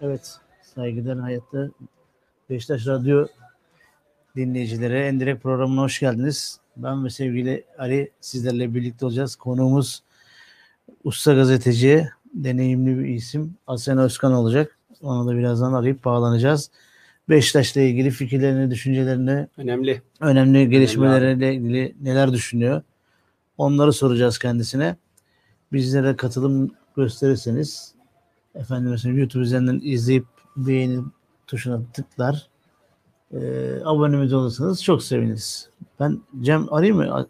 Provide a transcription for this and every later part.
Evet, saygıdeğer hayatta Beşiktaş Radyo dinleyicileri Endirek programına hoş geldiniz. Ben ve sevgili Ali sizlerle birlikte olacağız. Konuğumuz usta gazeteci, deneyimli bir isim Asena Özkan olacak. Onu da birazdan arayıp bağlanacağız. Beşiktaş'la ilgili fikirlerini, düşüncelerini, Önemli. önemli gelişmelerle ilgili neler düşünüyor? Onları soracağız kendisine. Bizlere katılım gösterirseniz efendim mesela YouTube üzerinden izleyip beğeni tuşuna tıklar. E, abonemiz olursanız çok seviniriz. Ben Cem arayayım mı?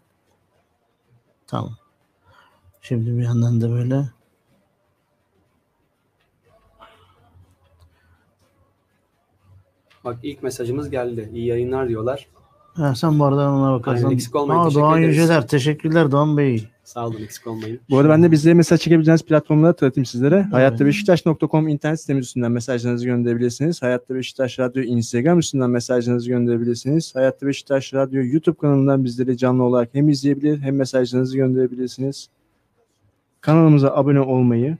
Tamam. Şimdi bir yandan da böyle Bak ilk mesajımız geldi. İyi yayınlar diyorlar. ha, sen bu arada ona bakarsan. Aynen, eksik olmayın. Aa, Doğan ederiz. Yüceler. Teşekkürler Doğan Bey. Sağ olun eksik olmayın. Bu arada ben de bizlere mesaj çekebileceğiniz platformları tanıtayım sizlere. Hayattabeşiktaş.com internet sitemiz üstünden mesajlarınızı gönderebilirsiniz. Hayatta Beşiktaş Radyo Instagram üstünden mesajlarınızı gönderebilirsiniz. Hayatta Beşiktaş Radyo YouTube kanalından bizleri canlı olarak hem izleyebilir hem mesajlarınızı gönderebilirsiniz. Kanalımıza abone olmayı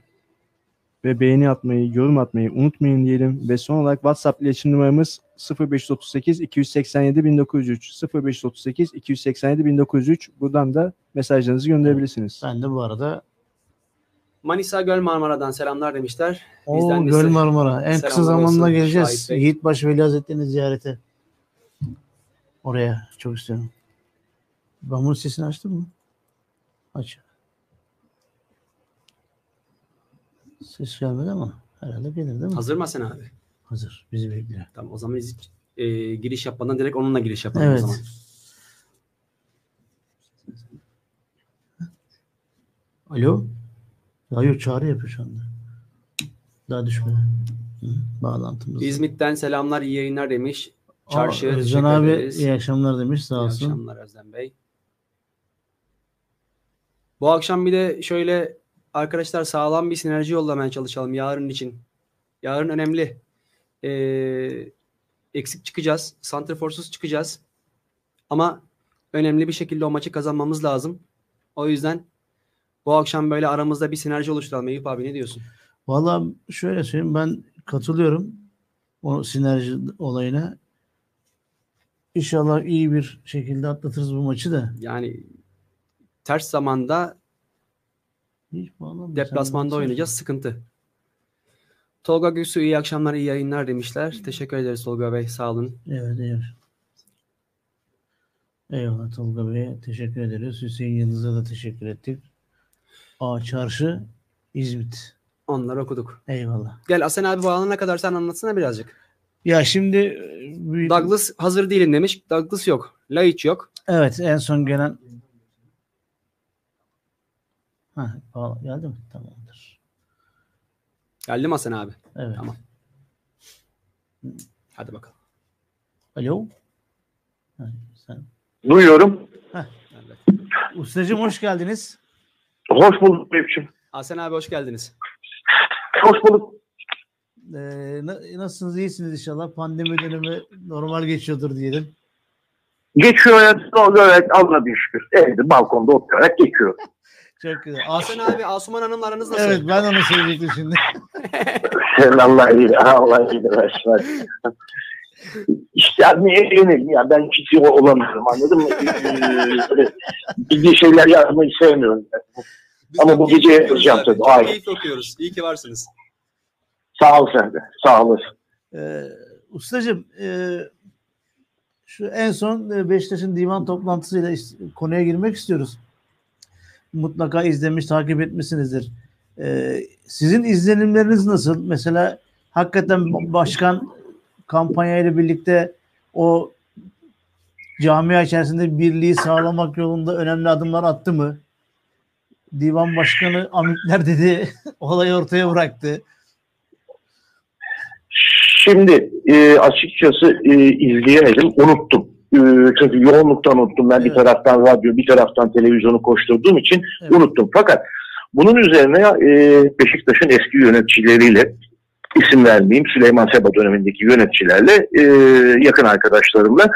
ve beğeni atmayı, yorum atmayı unutmayın diyelim. Ve son olarak WhatsApp iletişim numaramız 0538 287 1903 0538 287 1903 buradan da mesajlarınızı gönderebilirsiniz. Ben de bu arada Manisa Göl Marmara'dan selamlar demişler. o Bizden de Göl Marmara. En kısa zamanda olsun geleceğiz. Şahit Bey. Yiğitbaş Veli Hazretleri'ni ziyarete. Oraya çok istiyorum. Ben bunun sesini açtım mı? Aç. Ses gelmedi ama herhalde gelir değil mi? Hazır mı Hasan abi? Hazır. Bizi bekliyor. Tamam o zaman biz e, giriş yapmadan direkt onunla giriş yapalım Evet. o zaman. Alo? Yok çağrı yapıyor şu anda. Daha düşmedi. Hı, bağlantımız. İzmit'ten selamlar iyi yayınlar demiş. Çarşı. Aa, Özcan abi ederiz. iyi akşamlar demiş sağ İyi olsun. akşamlar Özlem Bey. Bu akşam bir de şöyle arkadaşlar sağlam bir sinerji yollamaya çalışalım yarın için. Yarın önemli. Ee, eksik çıkacağız. Santraforsuz çıkacağız. Ama önemli bir şekilde o maçı kazanmamız lazım. O yüzden bu akşam böyle aramızda bir sinerji oluşturalım. Eyüp abi ne diyorsun? Valla şöyle söyleyeyim ben katılıyorum o sinerji olayına. İnşallah iyi bir şekilde atlatırız bu maçı da. Yani ters zamanda Hiç bağlanmıyor. Deplasmanda Sen oynayacağız. Sıkıntı. Tolga Göksu iyi akşamlar, iyi yayınlar demişler. Teşekkür ederiz Tolga Bey. Sağ olun. Evet, evet. Eyvallah Tolga Bey'e teşekkür ederiz. Hüseyin Yıldız'a da teşekkür ettik. A Çarşı, İzmit. Onları okuduk. Eyvallah. Gel Asen abi bağlanana kadar sen anlatsana birazcık. Ya şimdi Douglas hazır değilim demiş. Douglas yok. Laiç yok. evet en son gelen ha, geldi mi? Tamamdır. Geldi mi Asen abi? Evet. Tamam. Hadi bakalım. Alo. Ha, sen. Duyuyorum. Evet. Ustacığım hoş geldiniz. Hoş bulduk Mevkim. Asen abi hoş geldiniz. Hoş bulduk. Ee, na- nasılsınız? İyisiniz inşallah. Pandemi dönemi normal geçiyordur diyelim. Geçiyor hayat. Evet Allah'a bir şükür. Evde balkonda oturarak geçiyor. Çok güzel. As- Asen abi Asuman Hanım'la aranız nasıl? evet ben onu söyleyecektim şimdi. Allah iyi. Allah iyi versin. İşte niye yönelim ya ben hiç olamıyorum anladın mı? Ee, Bildiği şeyler yazmayı sevmiyorum. Biz Ama bu gece abi. tabii, Çok keyifli okuyoruz. İyi ki varsınız. Sağ ol sen de. Sağ olasın. Ee, ustacığım e, şu en son e, Beşiktaş'ın divan toplantısıyla konuya girmek istiyoruz. Mutlaka izlemiş, takip etmişsinizdir. Ee, sizin izlenimleriniz nasıl? Mesela hakikaten başkan kampanya ile birlikte o camia içerisinde birliği sağlamak yolunda önemli adımlar attı mı? Divan başkanı amitler dedi, olayı ortaya bıraktı. Şimdi e, açıkçası e, izleyemedim. Unuttum. E, çünkü yoğunluktan unuttum. Ben bir Evet. taraftan radyo, bir taraftan televizyonu koşturduğum için Evet. unuttum. Fakat bunun üzerine e, Beşiktaş'ın eski yöneticileriyle isim vermeyeyim Süleyman Seba dönemindeki yöneticilerle e, yakın arkadaşlarımla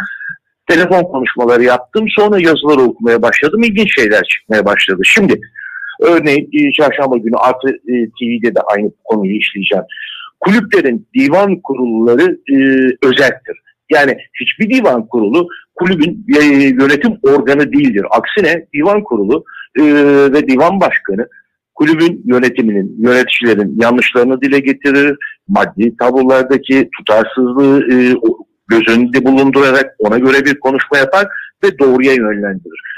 telefon konuşmaları yaptım. Sonra yazıları okumaya başladım. İlginç şeyler çıkmaya başladı. Şimdi örneğin e, çarşamba günü Artı e, TV'de de aynı konuyu işleyeceğim. kulüplerin divan kurulları e, özeldir. Yani hiçbir divan kurulu kulübün e, yönetim organı değildir. Aksine divan kurulu e, ve divan başkanı kulübün yönetiminin, yöneticilerin yanlışlarını dile getirir, maddi tablolardaki tutarsızlığı e, göz önünde bulundurarak ona göre bir konuşma yapar ve doğruya yönlendirir.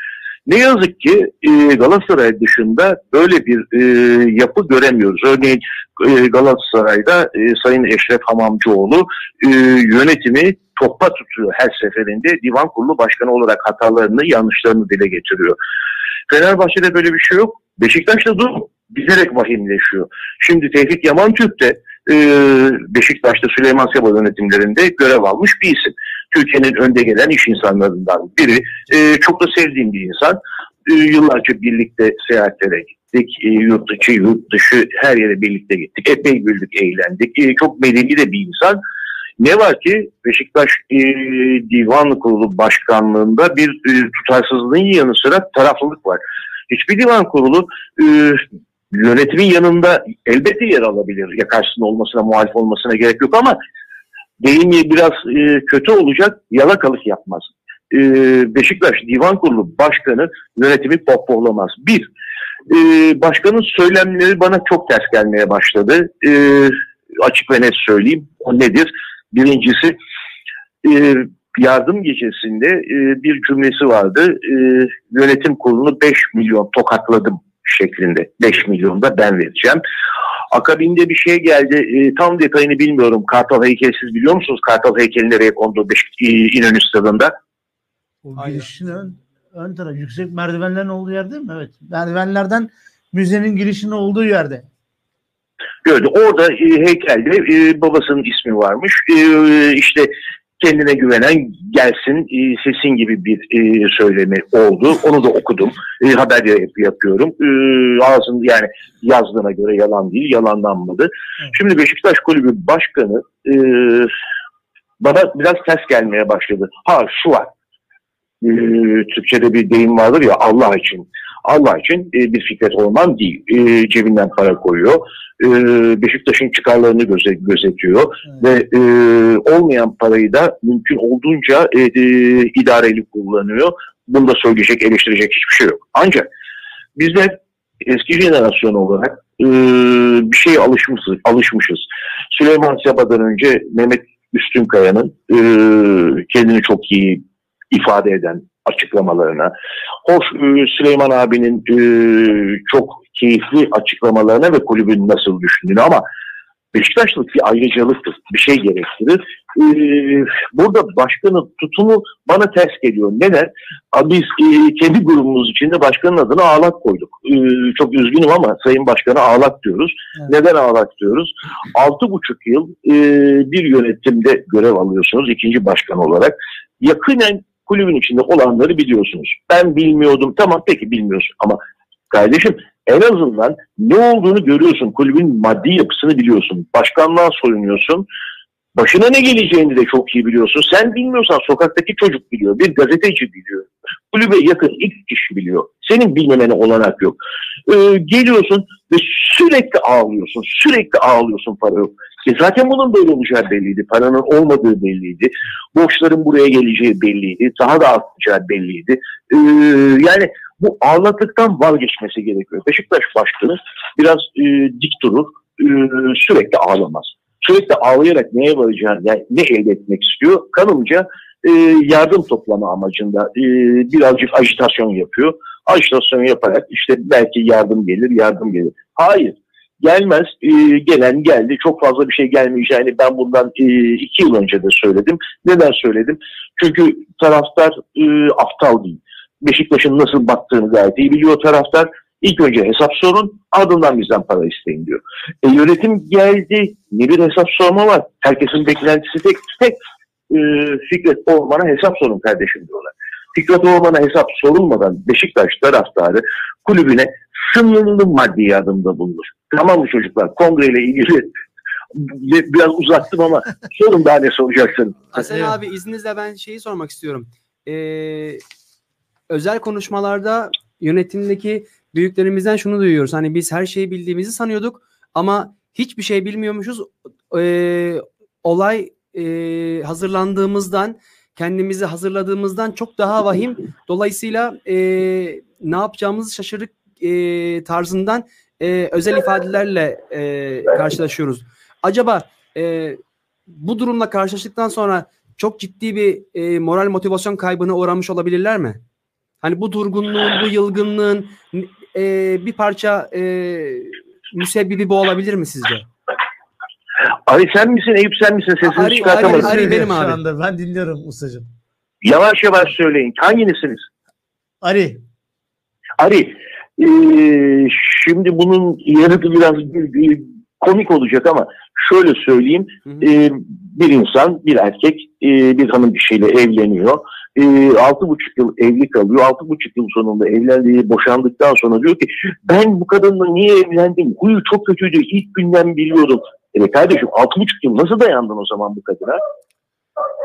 Ne yazık ki e, Galatasaray dışında böyle bir e, yapı göremiyoruz. Örneğin e, Galatasaray'da Sayın Eşref Hamamcıoğlu yönetimi topla tutuyor her seferinde. Divan kurulu başkanı olarak hatalarını, yanlışlarını dile getiriyor. Fenerbahçe'de böyle bir şey yok. Beşiktaş'ta durum giderek vahimleşiyor. Şimdi Tevfik Yaman Türk de Beşiktaş'ta Süleyman Seba yönetimlerinde görev almış bir isim. Türkiye'nin önde gelen iş insanlarından biri. E, çok da sevdiğim bir insan. E, yıllarca birlikte seyahatlere gittik. E, yurt içi, yurt dışı her yere birlikte gittik. Epey güldük, eğlendik. E, çok medeni de bir insan. Ne var ki Beşiktaş e, Divan Kurulu Başkanlığında bir e, tutarsızlığın yanı sıra taraflılık var. Hiçbir divan kurulu e, yönetimin yanında elbette yer alabilir. Ya karşısında olmasına, muhalif olmasına gerek yok ama deyimi biraz e, kötü olacak, yalakalık yapmaz. E, Beşiktaş Divan Kurulu Başkanı yönetimi pohpohlamaz. Bir, e, başkanın söylemleri bana çok ters gelmeye başladı. E, açık ve net söyleyeyim. O nedir? Birincisi, e, yardım gecesinde e, bir cümlesi vardı. E, yönetim kurulunu 5 milyon tokatladım şeklinde. 5 milyon da ben vereceğim. Akabinde bir şey geldi. E, tam detayını bilmiyorum. Kartal heykeli siz biliyor musunuz? Kartal heykeli nereye kondu Beş, e, İnönü stadında? O girişin ön, ön taraf. Yüksek merdivenlerin olduğu yer değil mi? Evet. Merdivenlerden müzenin girişinin olduğu yerde. Gördü. Orada e, heykelde e, babasının ismi varmış. E, işte kendine güvenen gelsin e, sesin gibi bir e, söylemi oldu. Onu da okudum. E, haber yap yapıyorum. E, ağzın yani yazdığına göre yalan değil, yalanlanmadı. Şimdi Beşiktaş Kulübü Başkanı e, bana biraz ters gelmeye başladı. Ha şu var. E, Türkçe'de bir deyim vardır ya Allah için. Allah için e, bir Fikret Orman değil. E, cebinden para koyuyor. E, Beşiktaş'ın çıkarlarını göze, gözetiyor. Evet. Ve e, olmayan parayı da mümkün olduğunca e, e, idareli kullanıyor. Bunda söyleyecek, eleştirecek hiçbir şey yok. Ancak bizler eski jenerasyon olarak e, bir şeye alışmışız, alışmışız. Süleyman Seba'dan önce Mehmet Üstünkaya'nın e, kendini çok iyi ifade eden açıklamalarına, hoş e, Süleyman abinin e, çok keyifli açıklamalarına ve kulübün nasıl düşündüğünü ama Beşiktaşlık bir ayrıcalıktır, bir şey gerektirir. Ee, burada başkanın tutumu bana ters geliyor. Neden? Biz e, kendi grubumuz içinde başkanın adına ağlak koyduk. Ee, çok üzgünüm ama Sayın Başkan'a ağlak diyoruz. Evet. Neden ağlak diyoruz? Altı buçuk yıl e, bir yönetimde görev alıyorsunuz ikinci başkan olarak. Yakinen kulübün içinde olanları biliyorsunuz. Ben bilmiyordum. Tamam peki bilmiyorsun ama kardeşim en azından ne olduğunu görüyorsun. Kulübün maddi yapısını biliyorsun. Başkanlığa soyunuyorsun. Başına ne geleceğini de çok iyi biliyorsun. Sen bilmiyorsan sokaktaki çocuk biliyor. Bir gazeteci biliyor. Kulübe yakın ilk kişi biliyor. Senin bilmemene olanak yok. Ee, geliyorsun ve sürekli ağlıyorsun. Sürekli ağlıyorsun para yok. E zaten bunun böyle olacağı belliydi. Paranın olmadığı belliydi. Borçların buraya geleceği belliydi. Daha da artacağı belliydi. Ee, yani bu ağladıktan vazgeçmesi gerekiyor. Beşiktaş başkanı biraz e, dik durur. E, sürekli ağlamaz. Sürekli ağlayarak neye varacağını, yani ne elde etmek istiyor? Kanımca e, yardım toplama amacında e, birazcık ajitasyon yapıyor. Ajitasyon yaparak işte belki yardım gelir, yardım gelir. Hayır gelmez. E, gelen geldi. Çok fazla bir şey gelmeyeceğini ben bundan e, iki yıl önce de söyledim. Neden söyledim? Çünkü taraftar e, aptal değil. Beşiktaş'ın nasıl baktığını gayet iyi biliyor taraftar. İlk önce hesap sorun, ardından bizden para isteyin diyor. E, yönetim geldi, ne bir hesap sorma var. Herkesin beklentisi tek tek e, Fikret Orman'a hesap sorun kardeşim diyorlar. Fikret Orman'a hesap sorulmadan Beşiktaş taraftarı kulübüne sınırlı maddi yardımda bulunur. Tamam mı çocuklar? Kongreyle ilgili biraz uzattım ama sorun daha ne soracaksın? Hasan abi izninizle ben şeyi sormak istiyorum. Ee, özel konuşmalarda yönetimdeki büyüklerimizden şunu duyuyoruz. Hani biz her şeyi bildiğimizi sanıyorduk ama hiçbir şey bilmiyormuşuz. E, olay e, hazırlandığımızdan, kendimizi hazırladığımızdan çok daha vahim. Dolayısıyla e, ne yapacağımızı şaşırdık e, tarzından e, özel ifadelerle e, karşılaşıyoruz. Acaba e, bu durumla karşılaştıktan sonra çok ciddi bir e, moral motivasyon kaybına uğramış olabilirler mi? Hani bu durgunluğun, bu yılgınlığın e, bir parça e, müsebbibi bu olabilir mi sizce? Ali sen misin Eyüp sen misin sesini Ari- çıkartamadın. Ari- Ari benim abi. anda ben dinliyorum ustacığım. Yavaş yavaş söyleyin. Hanginizsiniz? Ari. Ari e, şimdi bunun yanıtı biraz bir- bir komik olacak ama şöyle söyleyeyim. Hı hı. E, bir insan, bir erkek e, bir hanım kişiyle evleniyor. E, altı buçuk yıl evli kalıyor. Altı buçuk yıl sonunda evlendiği, boşandıktan sonra diyor ki ben bu kadınla niye evlendim? Huyu çok kötüydü. İlk günden biliyordum. Evet kardeşim altı buçuk yıl nasıl dayandın o zaman bu kadına?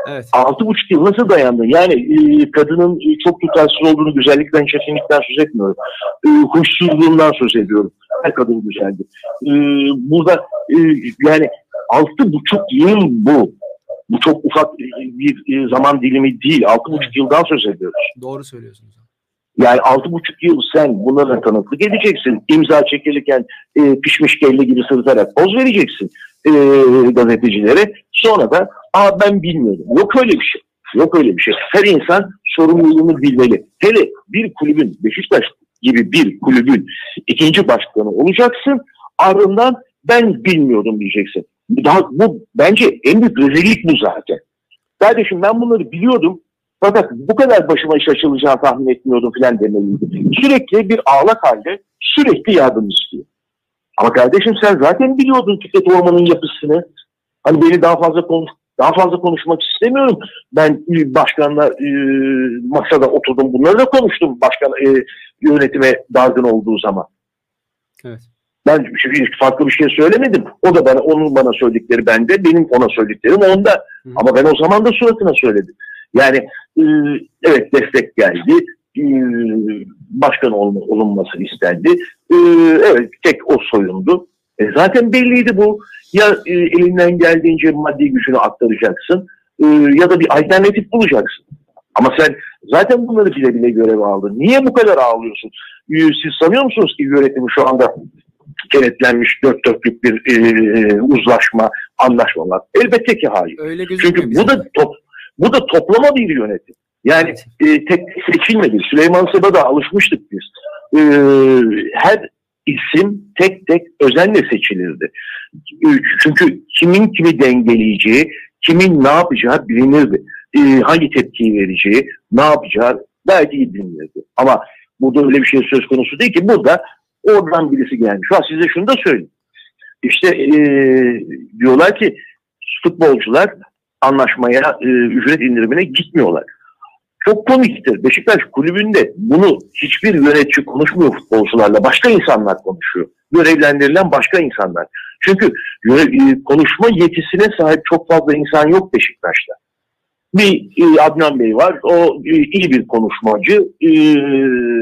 Evet. Altı buçuk yıl nasıl dayandın? Yani e, kadının e, çok tutarsız olduğunu, güzellikten, çirkinlikten söz etmiyorum. E, huysuzluğundan söz ediyorum. Her kadın güzeldir. E, burada e, yani altı buçuk yıl bu. Bu çok ufak e, bir e, zaman dilimi değil. Altı buçuk yıldan söz ediyoruz. Doğru söylüyorsunuz. Yani altı buçuk yıl sen bunlara tanıklık edeceksin. İmza çekilirken e, pişmiş kelle gibi sırıtarak poz vereceksin e, gazetecilere. Sonra da aa ben bilmiyordum. Yok öyle bir şey. Yok öyle bir şey. Her insan sorumluluğunu bilmeli. Hele bir kulübün, Beşiktaş gibi bir kulübün ikinci başkanı olacaksın. Ardından ben bilmiyordum diyeceksin. Daha, bu bence en büyük rezillik bu zaten. Kardeşim ben bunları biliyordum. Fakat bu kadar başıma iş açılacağını tahmin etmiyordum filan demeliydi. Sürekli bir ağlak halde sürekli yardım istiyor. Ama kardeşim sen zaten biliyordun Fikret Orman'ın yapısını. Hani beni daha fazla konuş daha fazla konuşmak istemiyorum. Ben e, başkanla e, masada oturdum bunları da konuştum başkan e, yönetime dargın olduğu zaman. Evet. Ben şimdi farklı bir şey söylemedim. O da bana onun bana söyledikleri bende, benim ona söylediklerim onda. Hı. Ama ben o zaman da suratına söyledim. Yani e, evet destek geldi. E, başkan olma, olunması istendi. E, evet tek o soyundu. E, zaten belliydi bu. Ya e, elinden geldiğince maddi gücünü aktaracaksın e, ya da bir alternatif bulacaksın. Ama sen zaten bunları bile bile görev aldın. Niye bu kadar ağlıyorsun? E, siz sanıyor musunuz ki yönetimi şu anda kenetlenmiş dört dörtlük bir e, uzlaşma, anlaşma var? Elbette ki hayır. Öyle Çünkü bu da top, bu da toplama bir yönetim. Yani e, tek seçilmedi. Süleyman Seba'da alışmıştık biz. E, her isim tek tek özenle seçilirdi. E, çünkü kimin kimi dengeleyeceği, kimin ne yapacağı bilinirdi. E, hangi tepkiyi vereceği, ne yapacağı iyi bilinirdi. Ama burada öyle bir şey söz konusu değil ki. Burada oradan birisi gelmiş. Ha size şunu da söyleyeyim. İşte e, diyorlar ki futbolcular anlaşmaya, e, ücret indirimine gitmiyorlar. Çok komiktir. Beşiktaş kulübünde bunu hiçbir yönetici konuşmuyor futbolcularla. Başka insanlar konuşuyor. Görevlendirilen başka insanlar. Çünkü e, konuşma yetisine sahip çok fazla insan yok Beşiktaş'ta. Bir e, Adnan Bey var. O e, iyi bir konuşmacı. E,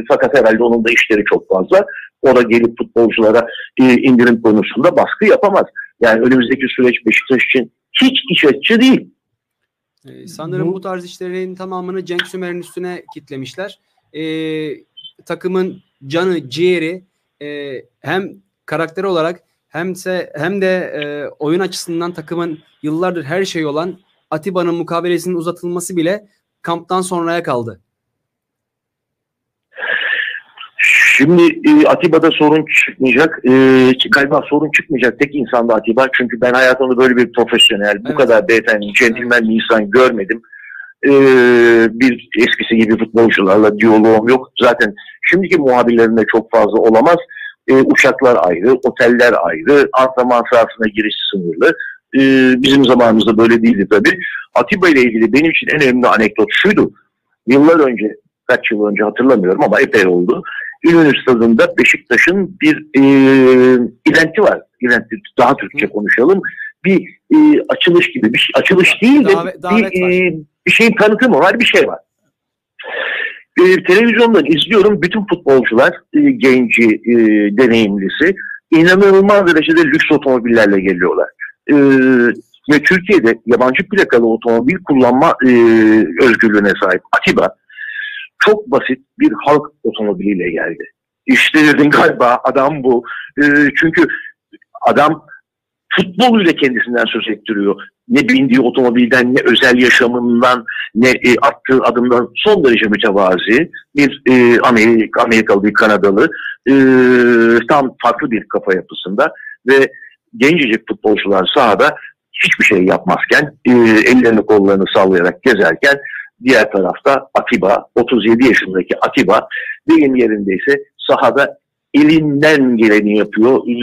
fakat herhalde onun da işleri çok fazla. O da gelip futbolculara e, indirim konusunda baskı yapamaz. Yani önümüzdeki süreç Beşiktaş için hiç iç açıcı değil. Ee, sanırım Bu- bu tarz işlerin tamamını Cenk Sümer'in üstüne kitlemişler. Ee, takımın canı, ciğeri e, hem karakter olarak hemse hem de e, oyun açısından takımın yıllardır her şey olan Atiba'nın mukavelesinin uzatılması bile kamptan sonraya kaldı. Şimdi e, Atiba'da sorun çıkmayacak. E, galiba sorun çıkmayacak tek insanda Atiba. Çünkü ben hayatımda böyle bir profesyonel, bu Evet. kadar beyefendi, centilmen bir insan görmedim. E, bir eskisi gibi futbolcularla diyaloğum yok. Zaten şimdiki muhabirlerinde çok fazla olamaz. E, uçaklar ayrı, oteller ayrı, antrenman sahasına giriş sınırlı. E, bizim zamanımızda böyle değildi tabii. Atiba ile ilgili benim için en önemli anekdot şuydu. Yıllar önce, kaç yıl önce hatırlamıyorum ama epey oldu. İnönü Stadı'nda Beşiktaş'ın bir e, eventi var. Eventi, daha Türkçe konuşalım. Bir e, açılış gibi. Bir şey- açılış değil de Davet- davet bir, e, bir şeyin tanıtımı var, bir şey var. E, televizyondan izliyorum. Bütün futbolcular, e, genci, e, deneyimlisi inanılmaz derecede lüks otomobillerle geliyorlar. Ee, ve Türkiye'de yabancı plakalı otomobil kullanma e, özgürlüğüne sahip Atiba çok basit bir halk otomobiliyle geldi. İşte dedim galiba adam bu. Ee, çünkü adam futboluyla kendisinden söz ettiriyor. Ne bindiği otomobilden, ne özel yaşamından, ne e, attığı adımdan son derece mütevazi bir e, Amerik, Amerikalı, bir Kanadalı e, tam farklı bir kafa yapısında ve gencecik futbolcular sahada hiçbir şey yapmazken, e, ellerini kollarını sallayarak gezerken diğer tarafta Atiba, 37 yaşındaki Atiba deyim yerindeyse sahada elinden geleni yapıyor. E,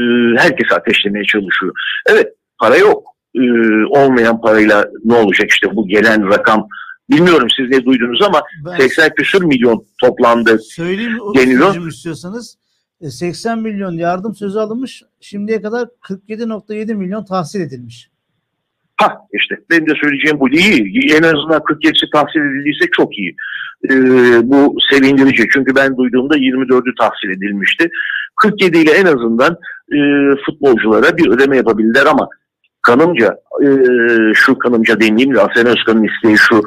herkesi ateşlemeye çalışıyor. Evet para yok. E, olmayan parayla ne olacak işte bu gelen rakam bilmiyorum siz ne duydunuz ama Ben 80 küsür milyon toplandı. söyleyeyim. Ustacığım istiyorsanız. E, 80 milyon yardım sözü alınmış. Şimdiye kadar 47.7 milyon tahsil edilmiş. Ha işte benim de söyleyeceğim bu iyi. En azından 47'si tahsil edildiyse çok iyi. Ee, bu sevindirici. Çünkü ben duyduğumda 24'ü tahsil edilmişti. 47 ile en azından e, futbolculara bir ödeme yapabildiler ama kanımca e, şu kanımca demeyeyim de Hasan Özkan'ın isteği şu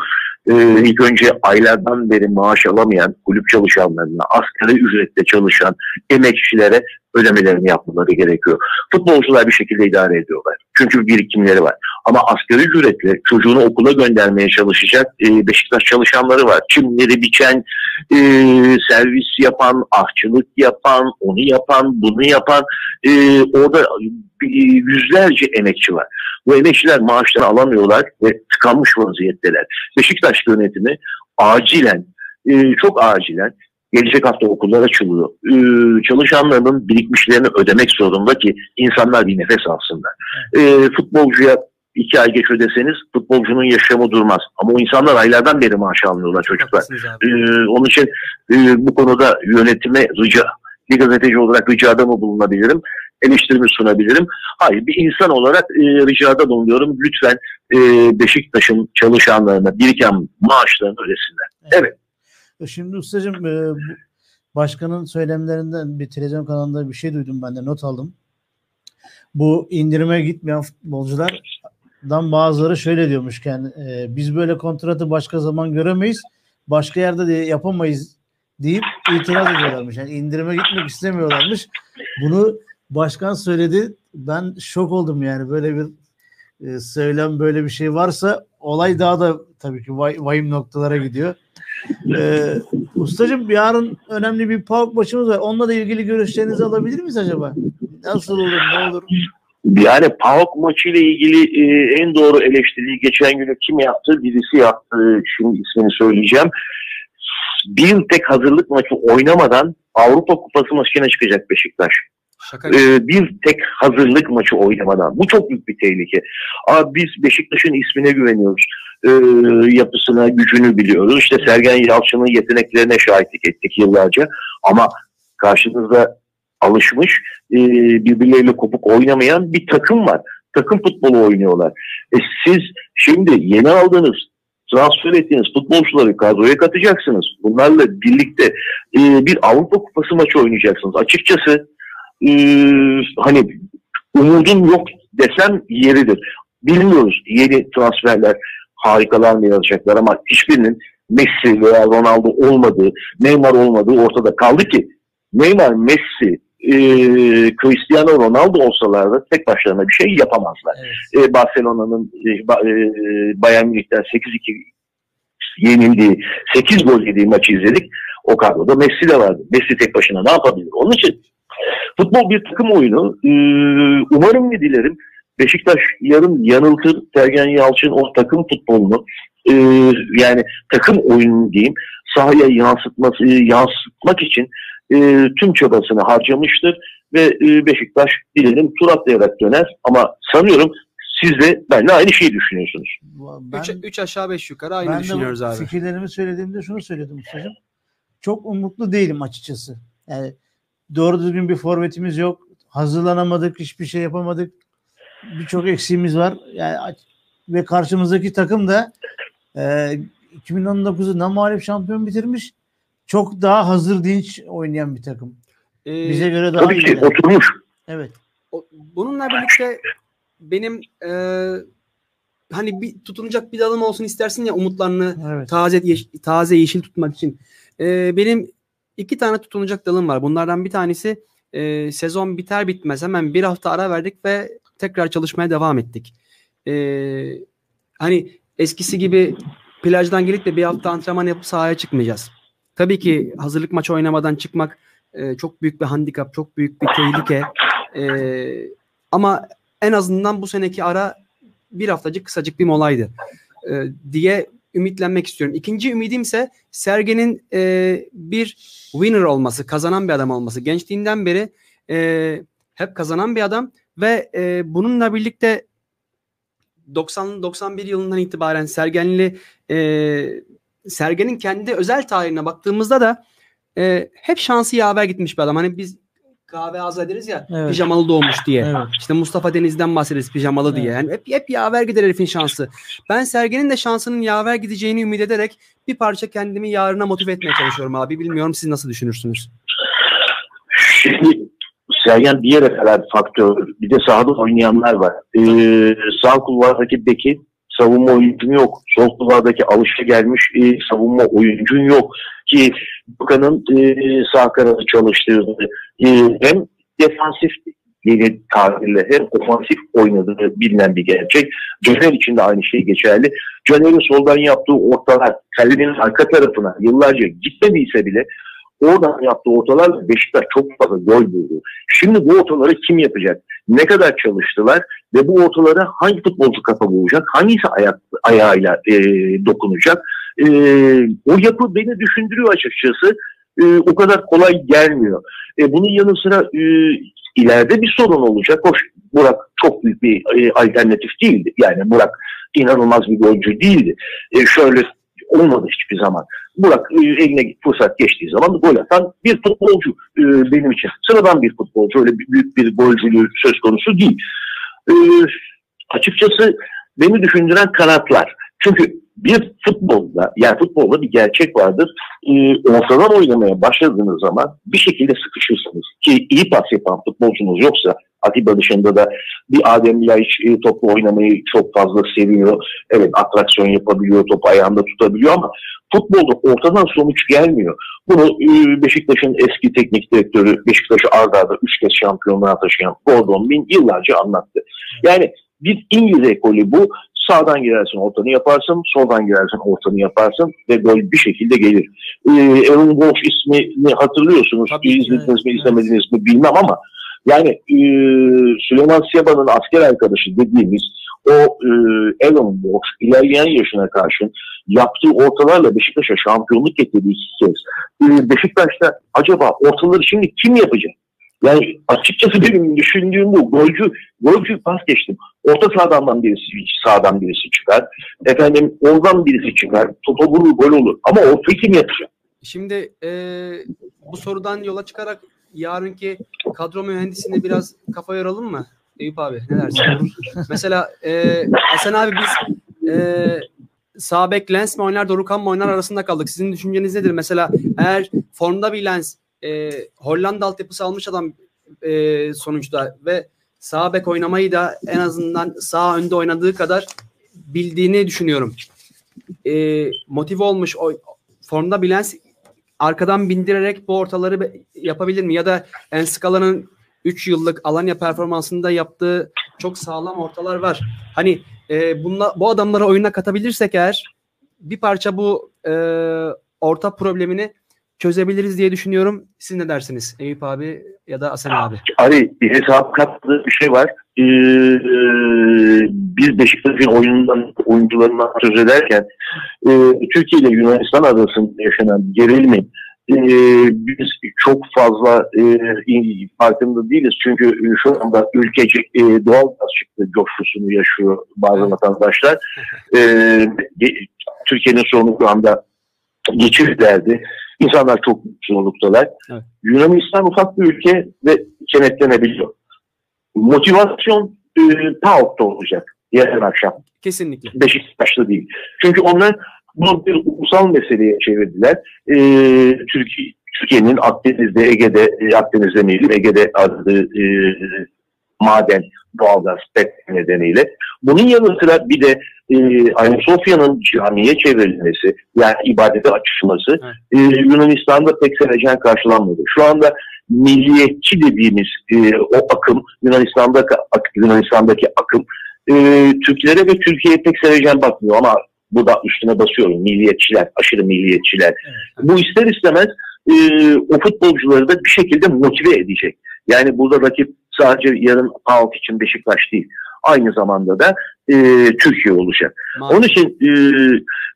e, ilk önce aylardan beri maaş alamayan kulüp çalışanlarına, asgari ücretle çalışan emekçilere ödemelerini yapmaları gerekiyor. Futbolcular bir şekilde idare ediyorlar. Çünkü birikimleri var. Ama asgari ücretle çocuğunu okula göndermeye çalışacak e, Beşiktaş çalışanları var. Çimleri biçen, e, servis yapan, ahçılık yapan, onu yapan, bunu yapan e, orada e, yüzlerce emekçi var. Bu emekçiler maaşlarını alamıyorlar ve tıkanmış vaziyetteler. Beşiktaş yönetimi acilen, e, çok acilen gelecek hafta okullar açılıyor. E, çalışanlarının birikmişlerini ödemek zorunda ki insanlar bir nefes alsınlar. E, futbolcuya iki ay geç ödeseniz futbolcunun yaşamı durmaz. Ama o insanlar aylardan beri maaş almıyorlar çocuklar. Ee, onun için e, bu konuda yönetime rica, bir gazeteci olarak ricada mı bulunabilirim? Eleştirimi sunabilirim. Hayır bir insan olarak e, ricada bulunuyorum. Lütfen e, Beşiktaş'ın çalışanlarına biriken maaşlarını ödesinler. Evet. E, Şimdi ustacığım e, başkanın söylemlerinden bir televizyon kanalında bir şey duydum ben de not aldım. Bu indirime gitmeyen futbolculardan bazıları şöyle diyormuşken e, biz böyle kontratı başka zaman göremeyiz. Başka yerde de yapamayız deyip itiraz ediyorlarmış. Yani indirime gitmek istemiyorlarmış. Bunu başkan söyledi. Ben şok oldum yani böyle bir e, söylem böyle bir şey varsa olay daha da tabii ki vay, vahim noktalara gidiyor. Ee, ustacığım yarın önemli bir PAOK maçımız var. Onunla da ilgili görüşlerinizi alabilir miyiz acaba? Nasıl olur, ne olur? Yani PAOK maçı ile ilgili e, en doğru eleştiriyi geçen günü kim yaptı? Birisi yaptı. Şimdi ismini söyleyeceğim. Bir tek hazırlık maçı oynamadan Avrupa Kupası maçına çıkacak Beşiktaş. Şaka Ee, bir tek hazırlık maçı oynamadan. Bu çok büyük bir tehlike. Abi biz Beşiktaş'ın ismine güveniyoruz. Ee, yapısına, gücünü biliyoruz. İşte Sergen Yalçın'ın yeteneklerine şahitlik ettik yıllarca. Ama karşınızda alışmış, e, birbirleriyle kopuk oynamayan bir takım var. Takım futbolu oynuyorlar. E, siz şimdi yeni aldığınız transfer ettiğiniz futbolcuları kadroya katacaksınız. Bunlarla birlikte e, bir Avrupa Kupası maçı oynayacaksınız. Açıkçası e, hani umudum yok desem yeridir. Bilmiyoruz yeni transferler harikalar mı yazacaklar ama hiçbirinin Messi veya Ronaldo olmadığı, Neymar olmadığı ortada kaldı ki Neymar, Messi, e, Cristiano Ronaldo olsalardı tek başlarına bir şey yapamazlar. Evet. E, Barcelona'nın e, Ba- e, Bayern Münih'ten 8-2 yenildiği, 8 gol yediği maçı izledik. O kadroda Messi de vardı. Messi tek başına ne yapabilir? Onun için futbol bir takım oyunu. E, umarım ve dilerim Beşiktaş yarın yanıltır Sergen Yalçın o takım futbolunu e, yani takım oyunu diyeyim sahaya yansıtması, yansıtmak için e, tüm çabasını harcamıştır ve e, Beşiktaş dilerim tur atlayarak döner ama sanıyorum siz de benimle aynı şeyi düşünüyorsunuz. Ben, 3 aşağı 5 yukarı aynı ben düşünüyoruz abi. fikirlerimi söylediğimde şunu söyledim ustacığım. Çok umutlu değilim açıkçası. Yani doğru düzgün bir forvetimiz yok. Hazırlanamadık, hiçbir şey yapamadık. Birçok eksiğimiz var. Yani ve karşımızdaki takım da e, 2019'u namalip şampiyon bitirmiş. Çok daha hazır dinç oynayan bir takım. Ee, Bize göre daha Tabii ki oturmuş. Evet. O- bununla birlikte benim e, hani bir tutunacak bir dalım olsun istersin ya umutlarını Evet. taze yeş- taze yeşil tutmak için. E, benim iki tane tutunacak dalım var. Bunlardan bir tanesi e, sezon biter bitmez hemen bir hafta ara verdik ve tekrar çalışmaya devam ettik. E, hani eskisi gibi plajdan gelip de bir hafta antrenman yapıp sahaya çıkmayacağız. Tabii ki hazırlık maçı oynamadan çıkmak e, çok büyük bir handikap, çok büyük bir tehlike. E, ama en azından bu seneki ara bir haftacık kısacık bir molaydı e, diye ümitlenmek istiyorum. İkinci ümidimse Sergen'in e, bir winner olması, kazanan bir adam olması. Gençliğinden beri e, hep kazanan bir adam ve e, bununla birlikte 90-91 yılından itibaren Sergenli e, Sergen'in kendi özel tarihine baktığımızda da e, hep şansı yaver gitmiş bir adam. Hani biz kahve ağzı ederiz ya Evet. pijamalı doğmuş diye. Evet. İşte Mustafa Deniz'den bahsederiz pijamalı diye. Evet. Yani hep, hep yaver gider herifin şansı. Ben Sergen'in de şansının yaver gideceğini ümit ederek bir parça kendimi yarına motive etmeye çalışıyorum abi. Bilmiyorum siz nasıl düşünürsünüz? Sergen yere kadar faktör. Bir de sahada oynayanlar var. Ee, sağ kulvardaki beki savunma oyuncun yok. Sol kulvardaki alışa gelmiş e, savunma oyuncun yok. Ki Bakan'ın e, sağ kanadı çalıştırdığı e, hem defansif yeni tabirle hem ofansif oynadığı bilinen bir gerçek. Caner için de aynı şey geçerli. Caner'in soldan yaptığı ortalar kalenin arka tarafına yıllarca gitmediyse bile oradan yaptığı ortalarla Beşiktaş çok fazla gol buldu. Şimdi bu ortaları kim yapacak? Ne kadar çalıştılar ve bu ortalara hangi futbolcu kafa bulacak? Hangisi ayak, ayağıyla e, dokunacak? E, o yapı beni düşündürüyor açıkçası. E, o kadar kolay gelmiyor. E, bunun yanı sıra e, ileride bir sorun olacak. Hoş Burak çok büyük bir e, alternatif değildi. Yani Burak inanılmaz bir golcü değildi. E, şöyle olmadı hiçbir zaman. Burak e, eline fırsat geçtiği zaman gol atan bir futbolcu e, benim için. Sıradan bir futbolcu. Öyle büyük bir golcülüğü söz konusu değil. E, açıkçası beni düşündüren kanatlar. Çünkü bir futbolda yani futbolda bir gerçek vardır. E, ortadan oynamaya başladığınız zaman bir şekilde sıkışırsınız. Ki iyi pas yapan futbolcunuz yoksa Atiba dışında da bir Adem Laiç e, topla oynamayı çok fazla seviyor. Evet atraksiyon yapabiliyor, topu ayağında tutabiliyor ama futbolda ortadan sonuç gelmiyor. Bunu e, Beşiktaş'ın eski teknik direktörü Beşiktaş'ı arda arda 3 kez şampiyonluğa taşıyan Gordon Bin yıllarca anlattı. Yani bir İngiliz ekolü bu. Sağdan girersin ortanı yaparsın, soldan girersin ortanı yaparsın ve gol bir şekilde gelir. Ee, Aaron Walsh ismini hatırlıyorsunuz. Tabii İzlediniz evet, mi evet. izlemediniz mi bilmem ama yani e, Süleyman Seba'nın asker arkadaşı dediğimiz o e, Aaron Walsh ilerleyen yaşına karşın yaptığı ortalarla Beşiktaş'a şampiyonluk getirdi iki kez. E, Beşiktaş'ta acaba ortaları şimdi kim yapacak? Yani açıkçası benim düşündüğüm bu. Golcü, golcü pas geçtim. Orta sahadan birisi, sağdan birisi çıkar. Efendim oradan birisi çıkar. Topa vurur gol olur. Ama ortayı kim yapacak? Şimdi e, bu sorudan yola çıkarak yarınki kadro mühendisine biraz kafa yoralım mı? Eyüp abi ne dersin? Mesela e, Hasan abi biz e, sağ bek Lens mi oynar Dorukan mı oynar arasında kaldık. Sizin düşünceniz nedir? Mesela eğer formda bir Lens e, Hollanda altyapısı almış adam e, sonuçta ve sağ bek oynamayı da en azından sağ önde oynadığı kadar bildiğini düşünüyorum. E, motive olmuş o formda bir Lens arkadan bindirerek bu ortaları yapabilir mi? Ya da Enskala'nın 3 yıllık Alanya performansında yaptığı çok sağlam ortalar var. Hani e, bunla, bu adamları oyuna katabilirsek eğer bir parça bu e, orta problemini çözebiliriz diye düşünüyorum. Siz ne dersiniz Eyüp abi ya da Asen abi? Ali bir hesap kattığı bir şey var. Ee, biz Beşiktaş'ın oyunundan, oyuncularından söz ederken e, Türkiye ile Yunanistan arasında yaşanan gerilimin e, biz çok fazla e, farkında değiliz. Çünkü şu anda ülkecek e, doğal gaz çıktı coşkusunu yaşıyor bazı vatandaşlar. E, Türkiye'nin sorunu şu anda geçirlerdi. İnsanlar çok zorluktalar. Evet. Yunanistan ufak bir ülke ve kenetlenebiliyor. Motivasyon e, PAOK'ta olacak yarın akşam. Kesinlikle. Beşiktaş'ta değil. Çünkü onlar bunu bir ulusal meseleye çevirdiler. E, Türkiye, Türkiye'nin Akdeniz'de, Ege'de, e, Akdeniz demeyelim, Ege'de adı e, maden, doğalgaz, petrol nedeniyle. Bunun yanı sıra bir de e, Ayasofya'nın camiye çevrilmesi, yani ibadete açılması e, Yunanistan'da pek sevecen karşılanmadı. Şu anda milliyetçi dediğimiz e, o akım, Yunanistan'daki, Yunanistan'daki akım e, Türklere ve Türkiye'ye pek sevecen bakmıyor ama bu da üstüne basıyorum. Milliyetçiler, aşırı milliyetçiler. Evet. Bu ister istemez e, o futbolcuları da bir şekilde motive edecek. Yani burada rakip sadece yarın PAOK için Beşiktaş değil. Aynı zamanda da e, Türkiye olacak. Maalesef. Onun için e,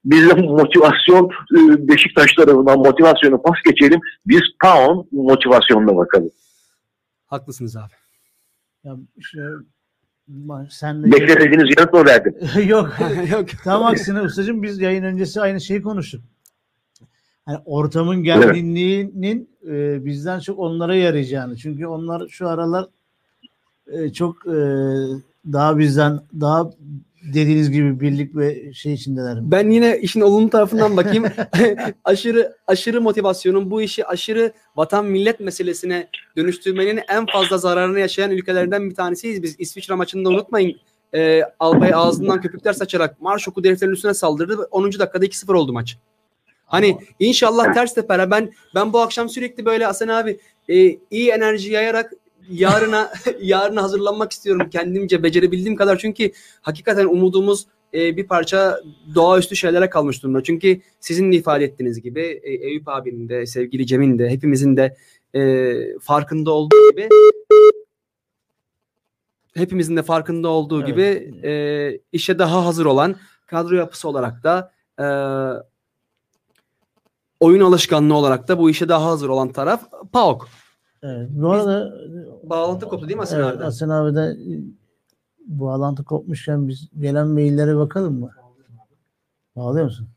biz de motivasyon e, Beşiktaş tarafından motivasyonu pas geçelim. Biz PAOK'un motivasyonuna bakalım. Haklısınız abi. Ya işte, sen de Beklediğiniz yanıt mı verdim? yok. Yok. Tam aksine ustacığım biz yayın öncesi aynı şeyi konuştuk. Yani ortamın gerginliğinin e, bizden çok onlara yarayacağını. Çünkü onlar şu aralar e, çok e, daha bizden daha dediğiniz gibi birlik ve şey içindeler. Ben yine işin olumlu tarafından bakayım. aşırı aşırı motivasyonun bu işi aşırı vatan millet meselesine dönüştürmenin en fazla zararını yaşayan ülkelerden bir tanesiyiz. Biz İsviçre maçında unutmayın. E, Albay ağzından köpükler saçarak marş oku heriflerin üstüne saldırdı. 10. dakikada 2-0 oldu maç. Hani inşallah ters tepere ben ben bu akşam sürekli böyle Hasan abi e, iyi enerji yayarak yarına yarına hazırlanmak istiyorum kendimce becerebildiğim kadar çünkü hakikaten umudumuz e, bir parça doğaüstü şeylere kalmış durumda. Çünkü sizin de ifade ettiğiniz gibi e, Eyüp abinin de sevgili Cem'in de hepimizin de e, farkında olduğu gibi hepimizin de farkında olduğu Evet. gibi e, işe daha hazır olan kadro yapısı olarak da e, oyun alışkanlığı olarak da bu işe daha hazır olan taraf PAOK. Evet. Bu arada Bağlantı koptu değil mi Hasan evet, abi? Hasan abi de e, bağlantı kopmuşken biz gelen maillere bakalım mı? Bağlıyor musun?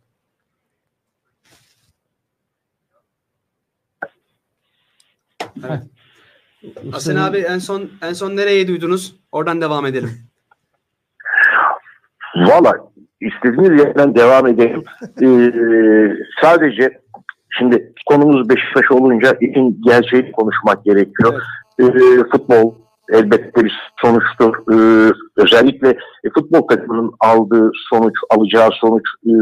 Evet. Hasan Ustacığım, abi en son en son nereye duydunuz? Oradan devam edelim. Valla istediğiniz yerden devam edelim. Ee, sadece şimdi konumuz Beşiktaş olunca işin gerçeğini konuşmak gerekiyor. Ee, futbol elbette bir sonuçtur. Ee, özellikle e, futbol takımının aldığı sonuç, alacağı sonuç e,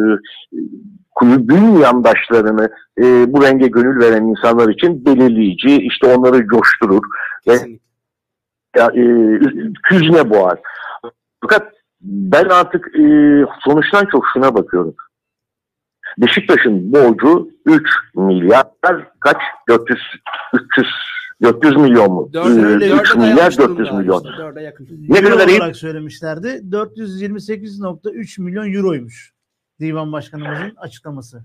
kulübün yandaşlarını e, bu renge gönül veren insanlar için belirleyici. İşte onları coşturur. Evet. Kesinlikle. ya, e, hüzne boğar. Fakat ben artık e, sonuçtan çok şuna bakıyorum. Beşiktaş'ın borcu 3 milyar kaç? 400 300 400 milyon mu? Dörde, Ee, öyle 3 dörde milyar dayanmış 400 durumda milyon. işte. Ne euro kadar iyi? söylemişlerdi. 428.3 milyon euroymuş. Divan Başkanımızın açıklaması.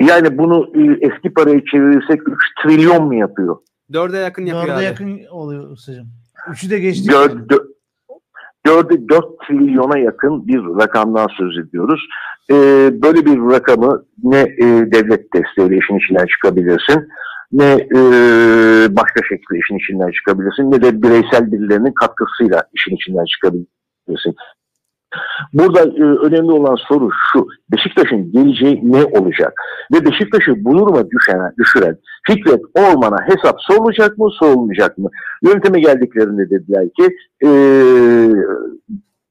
Yani bunu e, eski paraya çevirirsek 3 trilyon mu yapıyor? Dörde yakın yapıyor Dörde abi. yakın oluyor ustacığım. Üçü de geçti. 4, 4, 4 trilyona yakın bir rakamdan söz ediyoruz. Ee, böyle bir rakamı ne e, devlet desteğiyle işin içinden çıkabilirsin, ne e, başka şekilde işin içinden çıkabilirsin, ne de bireysel birilerinin katkısıyla işin içinden çıkabilirsin. Burada e, önemli olan soru şu, Beşiktaş'ın geleceği ne olacak? Ve Beşiktaş'ı bu duruma düşen, düşüren Fikret Orman'a hesap sorulacak mı, sorulmayacak mı? Yönetime geldiklerinde dediler ki e,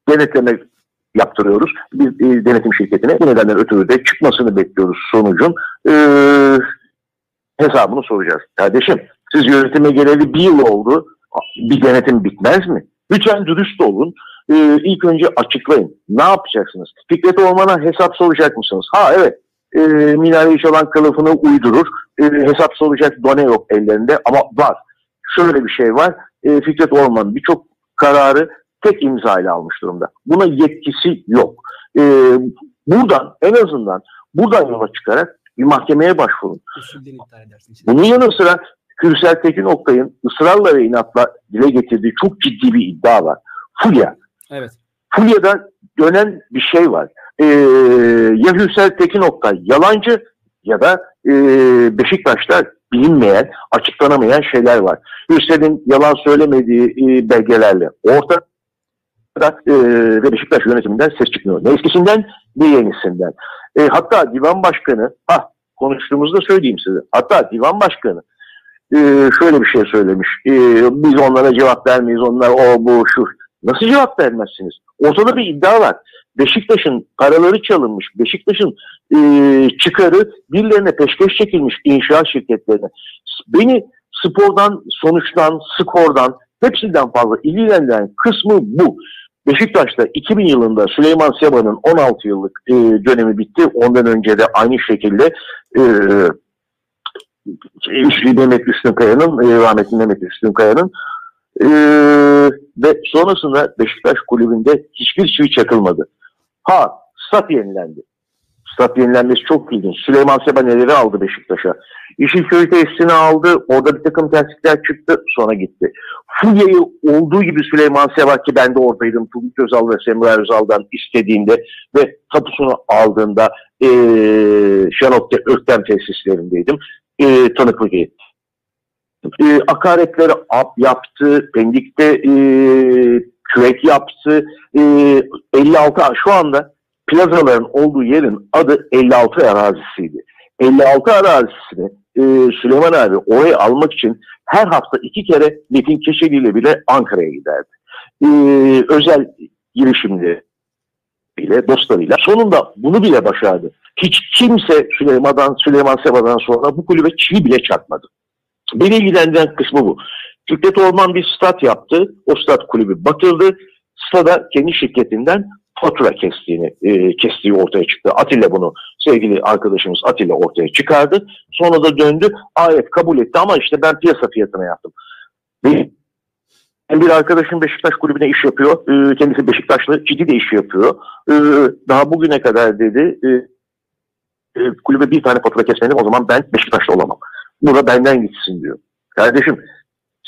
denetleme yaptırıyoruz. Bir e, denetim şirketine bu nedenden ötürü de çıkmasını bekliyoruz sonucun. E, hesabını soracağız. Kardeşim siz yönetime geleli bir yıl oldu. Bir denetim bitmez mi? Lütfen dürüst olun. E, ilk önce açıklayın. Ne yapacaksınız? Fikret Orman'a hesap soracak mısınız? Ha evet. E, minare çalan kılıfını uydurur. E, hesap soracak done yok ellerinde ama var. Şöyle bir şey var. E, Fikret Orman birçok kararı tek imza ile almış durumda. Buna yetkisi yok. E, buradan en azından buradan yola çıkarak bir mahkemeye başvurun. Bunun yanı sıra Kürsel Tekin Oktay'ın ısrarla ve inatla dile getirdiği çok ciddi bir iddia var. Fulya. Evet. Fulya'da dönen bir şey var. Ee, ya Hüsel Tekin Oktay yalancı ya da e, Beşiktaş'ta bilinmeyen, açıklanamayan şeyler var. Hüsel'in yalan söylemediği e, belgelerle ortada e, ve Beşiktaş yönetiminden ses çıkmıyor. Ne eskisinden ne yenisinden. E, hatta divan başkanı ha konuştuğumuzda söyleyeyim size. Hatta divan başkanı e, şöyle bir şey söylemiş. E, biz onlara cevap vermeyiz. Onlar o bu şu. Nasıl cevap vermezsiniz? Ortada bir iddia var. Beşiktaş'ın paraları çalınmış. Beşiktaş'ın e, çıkarı birilerine peşkeş çekilmiş inşaat şirketlerine. Beni spordan, sonuçtan, skordan hepsinden fazla ilgilendiren kısmı bu. Beşiktaş'ta 2000 yılında Süleyman Seba'nın 16 yıllık e, dönemi bitti. Ondan önce de aynı şekilde e, Mehmet Üstünkaya'nın, e, rahmetli Mehmet Üstünkaya'nın e, ve sonrasında Beşiktaş kulübünde hiçbir çivi çakılmadı. Ha, stat yenilendi. Stat yenilenmesi çok ilginç. Süleyman Seba neleri aldı Beşiktaş'a? Yeşilköy tesisini aldı. Orada bir takım terslikler çıktı. Sonra gitti. Fulya'yı olduğu gibi Süleyman Seba ki ben de oradaydım. Turgut Özal ve Semra Özal'dan istediğinde ve tapusunu aldığında e, Şanok'ta Öktem tesislerindeydim. E, tanıklık etti. E, akaretleri yaptı. Pendik'te e, kürek yaptı. E, 56 şu anda plazaların olduğu yerin adı 56 arazisiydi. 56 arazisini e, Süleyman abi oraya almak için her hafta iki kere Metin Keşeli ile bile Ankara'ya giderdi. E, özel girişimleri ile dostlarıyla sonunda bunu bile başardı. Hiç kimse Süleyman'dan Süleyman Seba'dan sonra bu kulübe çivi bile çakmadı. Beni ilgilendiren kısmı bu. Fikret Orman bir stat yaptı. O stat kulübü batırdı. Stada kendi şirketinden fatura kestiğini e, kestiği ortaya çıktı. Atilla bunu sevgili arkadaşımız Atilla ortaya çıkardı. Sonra da döndü. Ayet kabul etti ama işte ben piyasa fiyatına yaptım. Bir arkadaşım Beşiktaş kulübüne iş yapıyor. E, kendisi Beşiktaşlı ciddi de iş yapıyor. E, daha bugüne kadar dedi e, e, kulübe bir tane fatura kesmedim o zaman ben Beşiktaşlı olamam. Bu da benden gitsin diyor. Kardeşim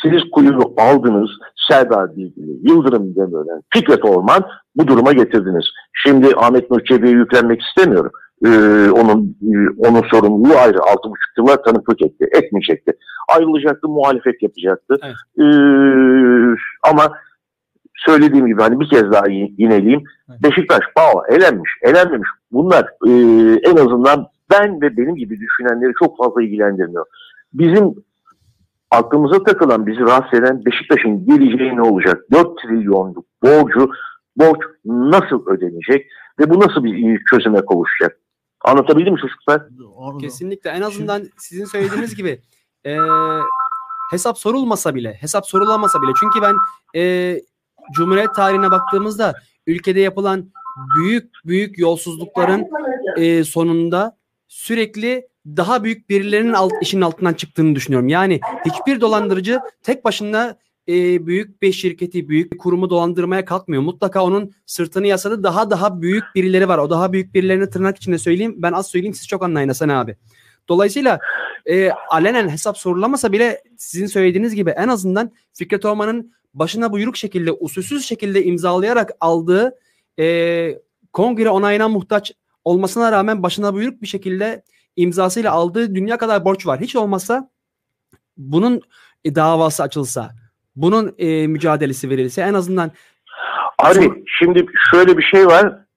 siz kulübü aldınız, Serdar Bilgili, Yıldırım Demirören, Fikret Orman bu duruma getirdiniz. Şimdi Ahmet Nur Çebi'ye yüklenmek istemiyorum. Ee, onun onun sorumluluğu ayrı. Altı buçuk yıllar tanıklık etti. Etmeyecekti. Ayrılacaktı, muhalefet yapacaktı. Evet. Ee, ama söylediğim gibi hani bir kez daha yineleyeyim. Evet. Beşiktaş, Bağla elenmiş, elenmemiş. Bunlar e, en azından ben ve benim gibi düşünenleri çok fazla ilgilendirmiyor. Bizim aklımıza takılan, bizi rahatsız eden Beşiktaş'ın geleceği ne olacak? 4 trilyonluk borcu, borç nasıl ödenecek ve bu nasıl bir çözüme kavuşacak? Anlatabildim mi çocuklar? Kesinlikle. En azından sizin söylediğiniz gibi e, hesap sorulmasa bile, hesap sorulamasa bile. Çünkü ben e, Cumhuriyet tarihine baktığımızda ülkede yapılan büyük büyük yolsuzlukların e, sonunda sürekli daha büyük birilerinin alt, işin altından çıktığını düşünüyorum. Yani hiçbir dolandırıcı tek başına e, büyük bir şirketi, büyük bir kurumu dolandırmaya kalkmıyor. Mutlaka onun sırtını yasadı daha daha büyük birileri var. O daha büyük birilerini tırnak içinde söyleyeyim. Ben az söyleyeyim siz çok anlayın Hasan abi. Dolayısıyla e, alenen hesap sorulamasa bile sizin söylediğiniz gibi en azından Fikret Orman'ın başına buyruk şekilde, usulsüz şekilde imzalayarak aldığı e, kongre onayına muhtaç olmasına rağmen başına buyruk bir şekilde imzasıyla aldığı dünya kadar borç var. Hiç olmazsa bunun e, davası açılsa, bunun e, mücadelesi verilse en azından Abi şimdi şöyle bir şey var.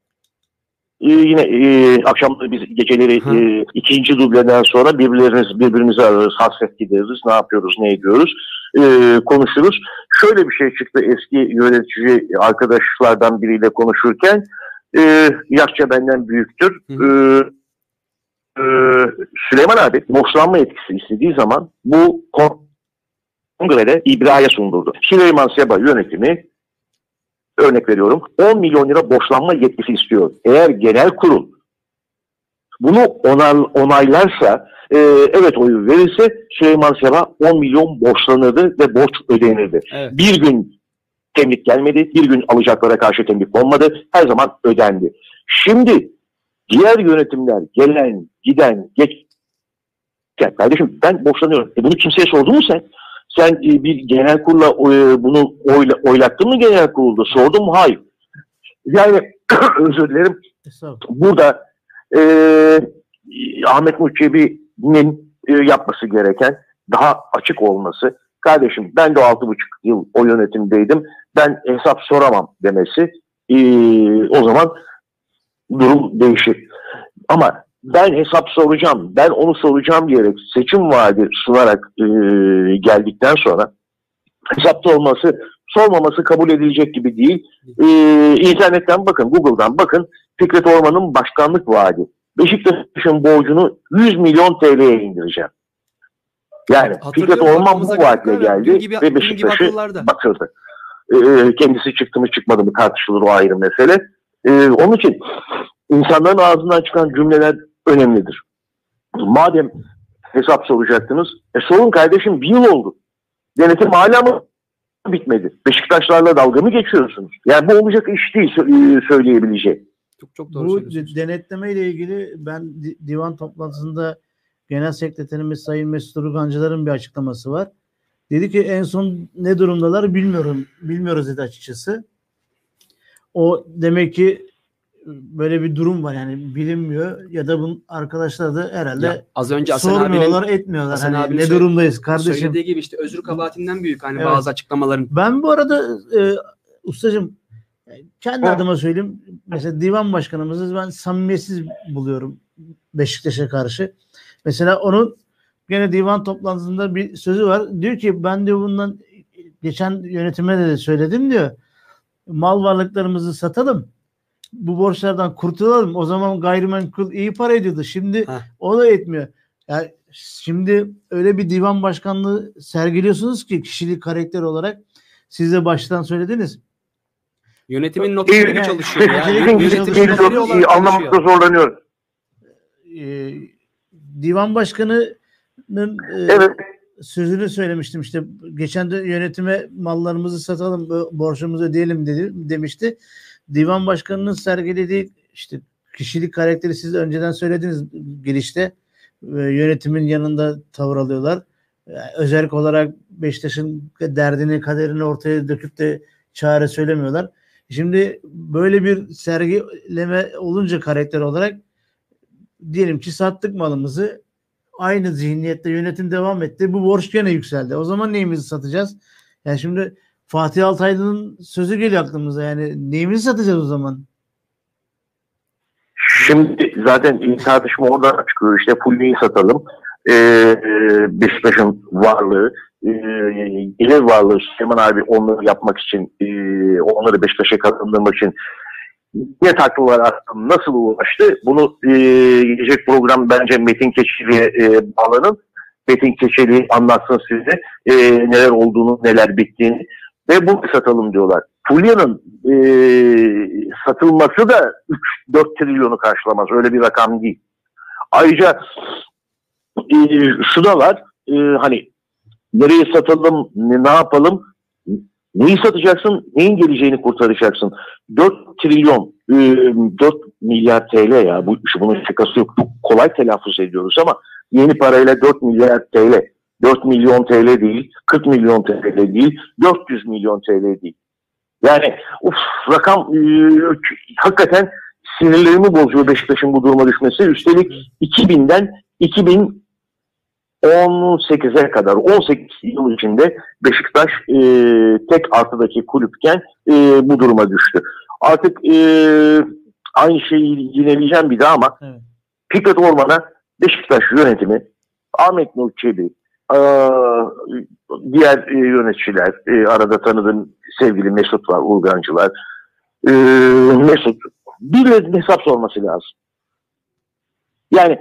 Ee, yine e, akşam biz geceleri e, ikinci dubleden sonra birbirlerimiz birbirimizi ararız, hasret gideriz, ne yapıyoruz, ne ediyoruz, e, konuşuruz. Şöyle bir şey çıktı eski yönetici arkadaşlardan biriyle konuşurken, e, yaşça benden büyüktür. Hı. E, e, Süleyman abi borçlanma etkisi istediği zaman bu kongrede ibraya sundurdu. Süleyman Seba yönetimi örnek veriyorum 10 milyon lira borçlanma yetkisi istiyor. Eğer genel kurul bunu onay, onaylarsa e, evet oyu verirse Süleyman Seba 10 milyon borçlanırdı ve borç ödenirdi. Evet. Bir gün temlik gelmedi, bir gün alacaklara karşı temlik olmadı, her zaman ödendi. Şimdi diğer yönetimler gelen, giden, geç ya kardeşim ben borçlanıyorum. E bunu kimseye sordun mu sen? Sen e, bir genel kurula e, bunu oyla, oylattın mı genel kurulda? Sordun mu? Hayır. Yani özür dilerim. Burada e, Ahmet Muçebi'nin e, yapması gereken daha açık olması. Kardeşim ben de altı buçuk yıl o yönetimdeydim. Ben hesap soramam demesi. E, o zaman durum değişir. Ama ben hesap soracağım, ben onu soracağım diyerek seçim vaadi sunarak e, geldikten sonra hesapta olması, sormaması kabul edilecek gibi değil. E, internetten bakın, Google'dan bakın Fikret Orman'ın başkanlık vaadi. Beşiktaş'ın borcunu 100 milyon TL'ye indireceğim. Yani Fikret Orman bu vaatle geldi. Gibi- ve Beşiktaş'ı batırdı. Ee, kendisi çıktı mı çıkmadı mı tartışılır o ayrı mesele. Ee, onun için insanların ağzından çıkan cümleler önemlidir. Madem hesap soracaktınız, e sorun kardeşim bir yıl oldu. Denetim hala mı bitmedi? Beşiktaşlarla dalga mı geçiyorsunuz? Yani bu olacak iş değil e, söyleyebileceğim. Çok çok doğru Bu denetleme ile ilgili ben di- divan toplantısında Genel Sekreterimiz Sayın Mesut Urgancılar'ın bir açıklaması var. Dedi ki en son ne durumdalar bilmiyorum. Bilmiyoruz dedi açıkçası. O demek ki böyle bir durum var yani bilinmiyor ya da bunun arkadaşlar da herhalde Ya, az önce Hasan sormuyorlar abinin etmiyorlar. Hasan Hani ne durumdayız kardeşim. söylediği gibi işte özür kabahatinden büyük hani Evet. bazı açıklamaların. Ben bu arada e, ustacığım kendi Ha. adıma söyleyeyim. Mesela divan başkanımızı ben samimiyetsiz buluyorum Beşiktaş'a karşı. Mesela onun gene divan toplantısında bir sözü var. Diyor ki ben diyor bundan geçen yönetime de söyledim diyor. Mal varlıklarımızı satalım. Bu borçlardan kurtulalım. O zaman gayrimenkul iyi para ediyordu. Şimdi Heh. o da etmiyor. Yani şimdi öyle bir divan başkanlığı sergiliyorsunuz ki kişilik karakter olarak siz de baştan söylediniz. Yönetimin gibi çalışıyor ya. Yönetimin olarak anlamakta çalışıyor. zorlanıyorum. Ee, divan başkanının e, Evet. sözünü söylemiştim işte geçen de yönetime mallarımızı satalım bo- borcumuzu ödeyelim dedi demişti. Divan başkanının sergilediği işte kişilik karakteri siz önceden söylediniz girişte Ee, yönetimin yanında tavır alıyorlar. Ee, Özellik olarak Beşiktaş'ın derdini kaderini ortaya döküp de çare söylemiyorlar. Şimdi böyle bir sergileme olunca karakter olarak diyelim ki sattık malımızı aynı zihniyette yönetim devam etti. Bu borç gene yükseldi. O zaman neyimizi satacağız? Yani şimdi Fatih Altaylı'nın sözü geliyor aklımıza. Yani neyimizi satacağız o zaman? Şimdi zaten tartışma oradan çıkıyor. İşte Fulli'yi satalım. Ee, Beşiktaş'ın varlığı, e, gelir varlığı Süleyman abi onları yapmak için, e, onları Beşiktaş'a kazandırmak için ne taktılar aslında nasıl ulaştı? Bunu e, gelecek program bence Metin Keçeli'ye e, bağlanın. Metin Keçeli anlatsın size e, neler olduğunu, neler bittiğini ve bunu satalım diyorlar. Fulya'nın e, satılması da 3-4 trilyonu karşılamaz. Öyle bir rakam değil. Ayrıca e, şu da var. E, hani nereye satalım, ne, ne yapalım? Neyi satacaksın, neyin geleceğini kurtaracaksın. 4 trilyon, e, 4 milyar TL ya. Bu, bunun şakası yok. Çok kolay telaffuz ediyoruz ama yeni parayla 4 milyar TL. 4 milyon TL değil, 40 milyon TL değil, 400 milyon TL değil. Yani uf, rakam e, hakikaten sinirlerimi bozuyor Beşiktaş'ın bu duruma düşmesi. Üstelik 2000'den 2018'e kadar 18 yıl içinde Beşiktaş e, tek artıdaki kulüpken e, bu duruma düştü. Artık e, aynı şeyi yineleyeceğim bir daha ama Evet. Fikret Orman'a Beşiktaş yönetimi Ahmet Nur Çebi, e, diğer e, yöneticiler, e, arada tanıdığım sevgili Mesut var, Urgancılar. E, Mesut, birilerinin hesap sorması lazım. Yani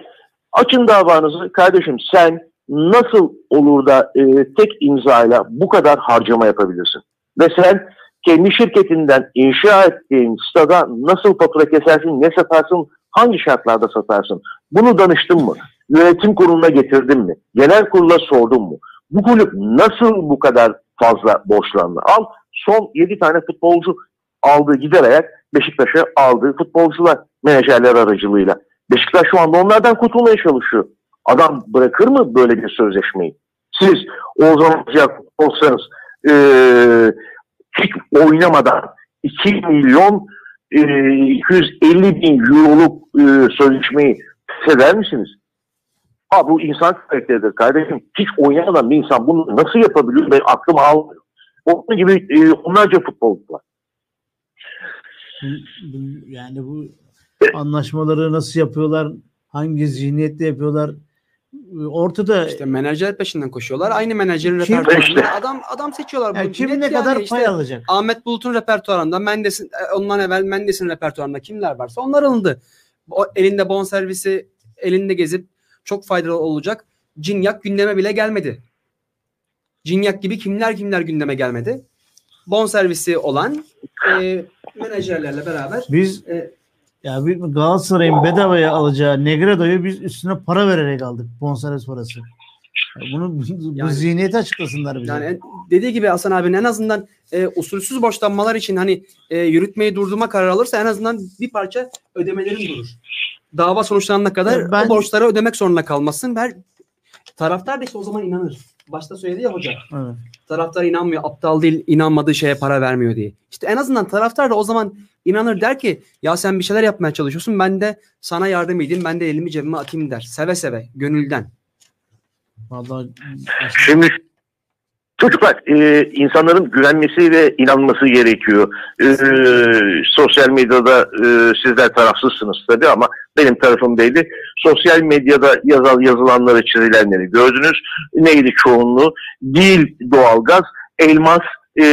açın davanızı kardeşim sen nasıl olur da e, tek imzayla bu kadar harcama yapabilirsin? Ve sen kendi şirketinden inşa ettiğin stada nasıl fatura kesersin, ne satarsın, hangi şartlarda satarsın? Bunu danıştın mı? Yönetim kuruluna getirdin mi? Genel kurula sordun mu? Bu kulüp nasıl bu kadar fazla borçlandı? Al son 7 tane futbolcu aldığı giderek Beşiktaş'a aldığı futbolcular menajerler aracılığıyla. Beşiktaş şu anda onlardan kurtulmaya çalışıyor. Adam bırakır mı böyle bir sözleşmeyi? Siz Oğuzhan Hoca olsanız e, hiç oynamadan 2 milyon e, 250 bin euroluk e, sözleşmeyi sever misiniz? Ha bu insan karakteridir kardeşim. Hiç oynamadan bir insan bunu nasıl yapabiliyor? Ben aklım almıyor. Onun gibi e, onlarca futbolcu var. Yani bu anlaşmaları nasıl yapıyorlar? hangi zihniyetle yapıyorlar ortada İşte menajer peşinden koşuyorlar. Aynı menajerin Kim- repertuarında İşte. adam adam seçiyorlar. yani Bu kim ne yani kadar işte pay alacak? Ahmet Bulut'un repertuarında Mendes'in e, ondan evvel Mendes'in repertuarında kimler varsa onlar alındı. O elinde bon servisi elinde gezip çok faydalı olacak. Cinyak gündeme bile gelmedi. Cinyak gibi kimler kimler gündeme gelmedi. Bon servisi olan e, menajerlerle beraber Biz e, ya bir Galatasaray'ın bedavaya alacağı Negredo'yu biz üstüne para vererek aldık. Bonservis parası. Bunu bu Yani- zihniyeti açıklasınlar bize. Yani dediği gibi Hasan abinin en azından e, usulsüz borçlanmalar için hani e, yürütmeyi durdurma kararı alırsa en azından bir parça ödemelerin durur. Dava sonuçlanana kadar ben- o borçları ödemek zorunda kalmasın. Her taraftar da işte o zaman inanır. Başta söyledi ya hoca. Evet. Taraftar inanmıyor, aptal değil, inanmadığı şeye para vermiyor diye. İşte en azından taraftar da o zaman inanır der ki ya sen bir şeyler yapmaya çalışıyorsun ben de sana yardım edeyim ben de elimi cebime atayım der. Seve seve, gönülden. Vallahi Şimdi çocuklar e, insanların güvenmesi ve inanması gerekiyor. E, sosyal medyada e, sizler tarafsızsınız tabii ama benim tarafım belli. Sosyal medyada yazal yazılanları çizilenleri gördünüz. Neydi çoğunluğu? Değil doğalgaz, elmas, e,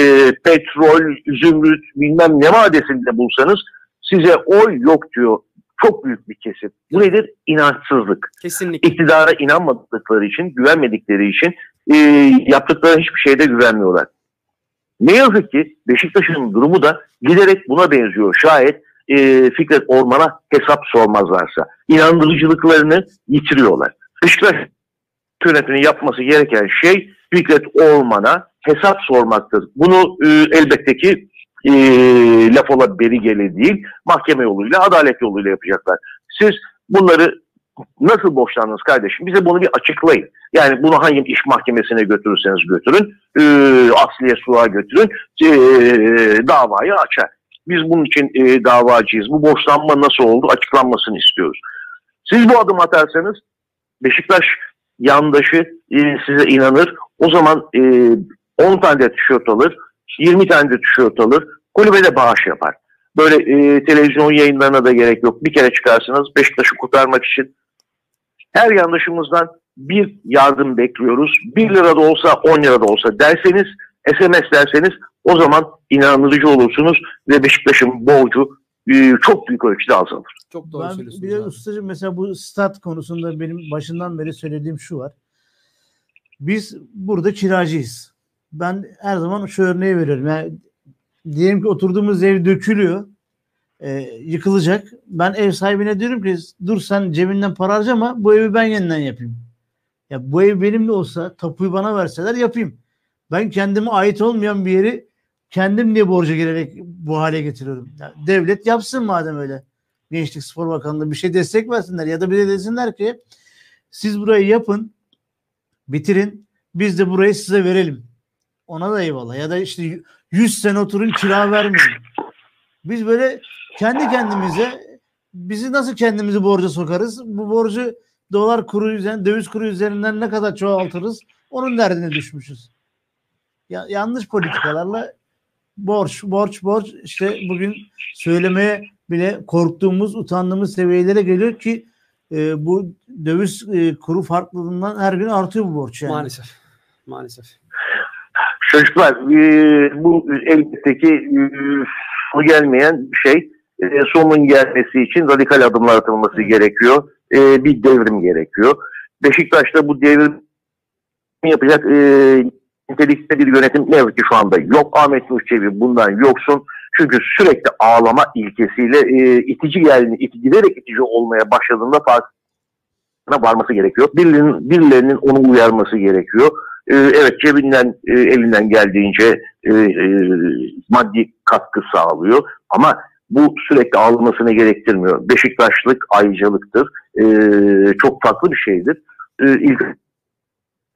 petrol, zümrüt bilmem ne vadesinde bulsanız size oy yok diyor. Çok büyük bir kesim. Bu nedir? İnançsızlık Kesinlikle. iktidara inanmadıkları için, güvenmedikleri için e, yaptıkları hiçbir şeyde güvenmiyorlar. Ne yazık ki Beşiktaş'ın durumu da giderek buna benziyor. Şayet e, Fikret Orman'a hesap sormazlarsa. inandırıcılıklarını yitiriyorlar. Beşiktaş yönetiminin yapması gereken şey Fikret Orman'a hesap sormaktır. Bunu e, elbette ki e, laf ola beri gele değil, mahkeme yoluyla, adalet yoluyla yapacaklar. Siz bunları nasıl borçlandınız kardeşim? Bize bunu bir açıklayın. Yani bunu hangi iş mahkemesine götürürseniz götürün, e, asliye suğa götürün, e, davayı açar. Biz bunun için e, davacıyız. Bu borçlanma nasıl oldu açıklanmasını istiyoruz. Siz bu adım atarsanız Beşiktaş yandaşı e, size inanır. O zaman e, 10 tane de tişört alır, 20 tane de tişört alır, kulübe de bağış yapar. Böyle e, televizyon yayınlarına da gerek yok. Bir kere çıkarsınız Beşiktaş'ı kurtarmak için. Her yandaşımızdan bir yardım bekliyoruz. 1 lira da olsa 10 lira da olsa derseniz, SMS derseniz o zaman inandırıcı olursunuz ve Beşiktaş'ın borcu e, çok büyük ölçüde azalır. Çok doğru Ben söylüyorsunuz. bir de ustacığım mesela bu stat konusunda benim başından beri söylediğim şu var. Biz burada kiracıyız. Ben her zaman şu örneği veriyorum. Yani diyelim ki oturduğumuz ev dökülüyor. e, yıkılacak. Ben ev sahibine diyorum ki dur sen cebinden para harcama bu evi ben yeniden yapayım. Ya bu ev benim de olsa tapuyu bana verseler yapayım. Ben kendime ait olmayan bir yeri kendim niye borca girerek bu hale getiriyorum. Ya devlet yapsın madem öyle. Gençlik Spor Bakanlığı bir şey destek versinler ya da bir de desinler ki siz burayı yapın bitirin biz de burayı size verelim. Ona da eyvallah. Ya da işte 100 sene oturun kira vermeyin. Biz böyle kendi kendimize bizi nasıl kendimizi borca sokarız? Bu borcu dolar kuru üzerinden, döviz kuru üzerinden ne kadar çoğaltırız? Onun derdine düşmüşüz. Ya, yanlış politikalarla borç, borç, borç işte bugün söylemeye bile korktuğumuz, utandığımız seviyelere geliyor ki e, bu döviz e, kuru farklılığından her gün artıyor bu borç yani. Maalesef. Maalesef. Çocuklar e, bu elbette ki e, sonu gelmeyen bir şey. E, sonun gelmesi için radikal adımlar atılması gerekiyor. E, bir devrim gerekiyor. Beşiktaş'ta bu devrim yapacak e, nitelikte bir yönetim ne yazık ki şu anda yok. Ahmet Nur Çebi bundan yoksun. Çünkü sürekli ağlama ilkesiyle e, itici geldiğini, iti, giderek itici olmaya başladığında farkına varması gerekiyor. Birilerinin, birilerinin onu uyarması gerekiyor. E, evet cebinden, e, elinden geldiğince e, e, maddi katkı sağlıyor. Ama bu sürekli ağlamasını gerektirmiyor. Beşiktaşlık ayrıcalıktır. E, çok farklı bir şeydir. E, ilk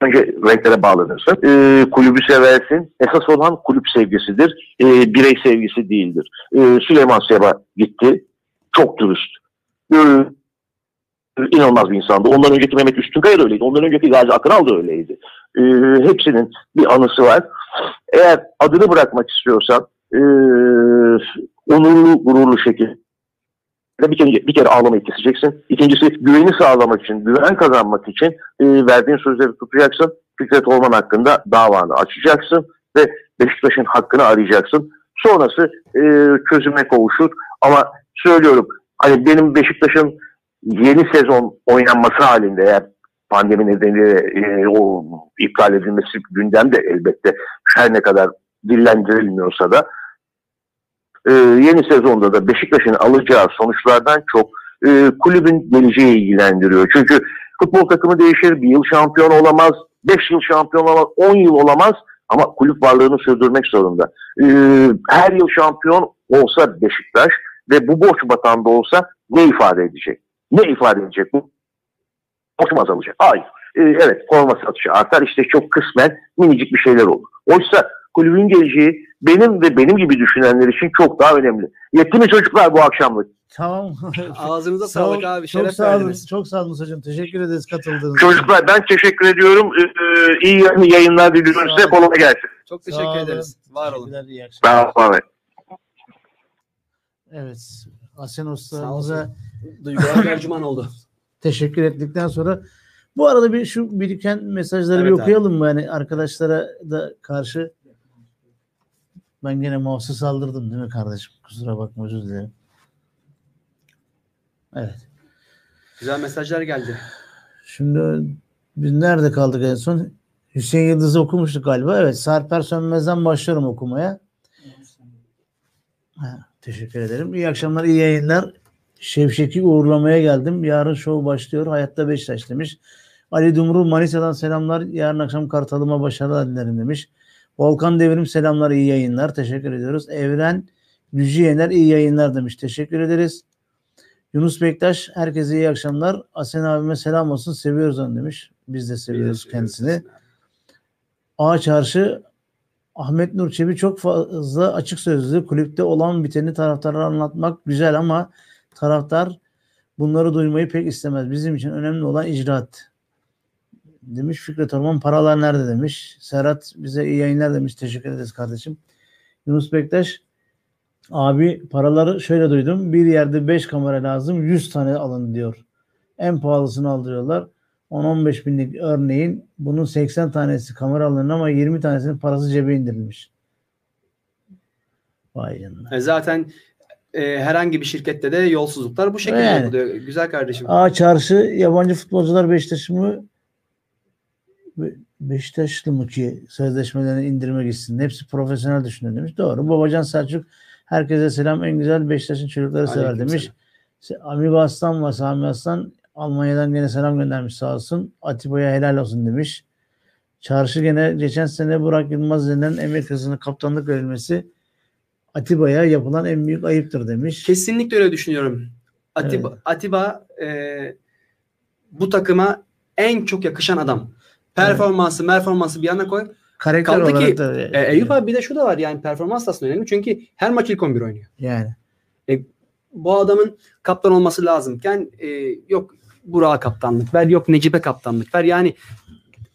önce renklere bağlanırsın. E, kulübü seversin. Esas olan kulüp sevgisidir. E, birey sevgisi değildir. E, Süleyman Seba gitti. Çok dürüst. E, inanılmaz bir insandı. Ondan önceki Mehmet Üstünkaya da öyleydi. Ondan önceki Gazi Akınal da öyleydi. E, hepsinin bir anısı var. Eğer adını bırakmak istiyorsan e, onurlu, gururlu şekilde bir kere, bir kere ağlamayı keseceksin. İkincisi güveni sağlamak için, güven kazanmak için e, verdiğin sözleri tutacaksın. Fikret Orman hakkında davanı açacaksın ve Beşiktaş'ın hakkını arayacaksın. Sonrası e, çözüme kavuşur. Ama söylüyorum hani benim Beşiktaş'ın yeni sezon oynanması halinde eğer pandemi nedeniyle e, o iptal edilmesi gündemde elbette her ne kadar dillendirilmiyorsa da e, yeni sezonda da Beşiktaş'ın alacağı sonuçlardan çok e, kulübün geleceği ilgilendiriyor. Çünkü futbol takımı değişir, bir yıl şampiyon olamaz, beş yıl şampiyon olamaz, on yıl olamaz ama kulüp varlığını sürdürmek zorunda. E, her yıl şampiyon olsa Beşiktaş ve bu borç batağında olsa ne ifade edecek? Ne ifade edecek bu? Borç mu azalacak? Hayır. E, evet forma satışı artar işte çok kısmen minicik bir şeyler olur. Oysa kulübün geleceği benim ve benim gibi düşünenler için çok daha önemli. Yetti mi çocuklar bu akşamlık? Tamam. Ağzınıza Sağ sağlık abi. Çok Şeref sağ olun. Çok sağ olun hocam. Teşekkür ederiz katıldığınız için. Çocuklar ben teşekkür ediyorum. Ee, iyi yayınlar diliyorum size. olun. Kolay gelsin. Çok Sağ teşekkür olun. ederiz. Var olun. İyi akşamlar. Sağ olun. Evet. Asen Sağ Usta'mıza olsun. Duygular tercüman oldu. teşekkür ettikten sonra bu arada bir şu biriken mesajları bir Evet abi. okuyalım mı? Yani arkadaşlara da karşı ben gene mouse'u saldırdım değil mi kardeşim? Kusura bakma özür dilerim. Evet. Güzel mesajlar geldi. Şimdi biz nerede kaldık en son? Hüseyin Yıldız'ı okumuştuk galiba. Evet. Sarper Sönmez'den başlıyorum okumaya. Ha, teşekkür ederim. İyi akşamlar, iyi yayınlar. Şevşek'i uğurlamaya geldim. Yarın show başlıyor. Hayatta Beşiktaş demiş. Ali Dumru Manisa'dan selamlar. Yarın akşam Kartalıma başarılar dilerim demiş. Volkan Devrim selamlar, iyi yayınlar. Teşekkür ediyoruz. Evren Gücü Yener iyi yayınlar demiş. Teşekkür ederiz. Yunus Bektaş herkese iyi akşamlar. Asen abime selam olsun. Seviyoruz onu demiş. Biz de seviyoruz kendisini. A Çarşı Ahmet Nur Çebi çok fazla açık sözlü. Kulüpte olan biteni taraftarlara anlatmak güzel ama taraftar bunları duymayı pek istemez. Bizim için önemli olan icraat. Demiş Fikret Orman paralar nerede demiş. Serhat bize iyi yayınlar demiş. Teşekkür ederiz kardeşim. Yunus Bektaş abi paraları şöyle duydum. Bir yerde 5 kamera lazım 100 tane alın diyor. En pahalısını aldırıyorlar. 10-15 binlik örneğin bunun 80 tanesi kamera alınır ama 20 tanesinin parası cebe indirilmiş. Vay canına. E, Zaten e, herhangi bir şirkette de yolsuzluklar bu şekilde Yani. yapılıyor. Güzel kardeşim. A çarşı yabancı futbolcular Beşiktaş mı Be- Beşiktaşlı mı ki sözleşmelerini indirmek gitsin. Hepsi profesyonel düşünüyor demiş. Doğru. Babacan Selçuk herkese selam. En güzel Beşiktaş'ın çocukları sever Aleykümselam. demiş. Se- Amigo Aslan var Sami Aslan. Almanya'dan gene selam göndermiş sağ olsun. Atiba'ya helal olsun demiş. Çarşı gene geçen sene Burak Yılmaz denilen emek hızına kaptanlık verilmesi Atiba'ya yapılan en büyük ayıptır demiş. Kesinlikle öyle düşünüyorum. Atiba, Evet. Atiba e, bu takıma en çok yakışan adam. Performansı, performansı bir yana koy. Karakter Kaldı ki, olarak da E, Eyüp abi bir de şu da var yani performans da aslında önemli. Çünkü her maç ilk 11 oynuyor. yani. Bu adamın kaptan olması lazımken e, yok Burak'a kaptanlık ver, yok Necip'e kaptanlık ver. Yani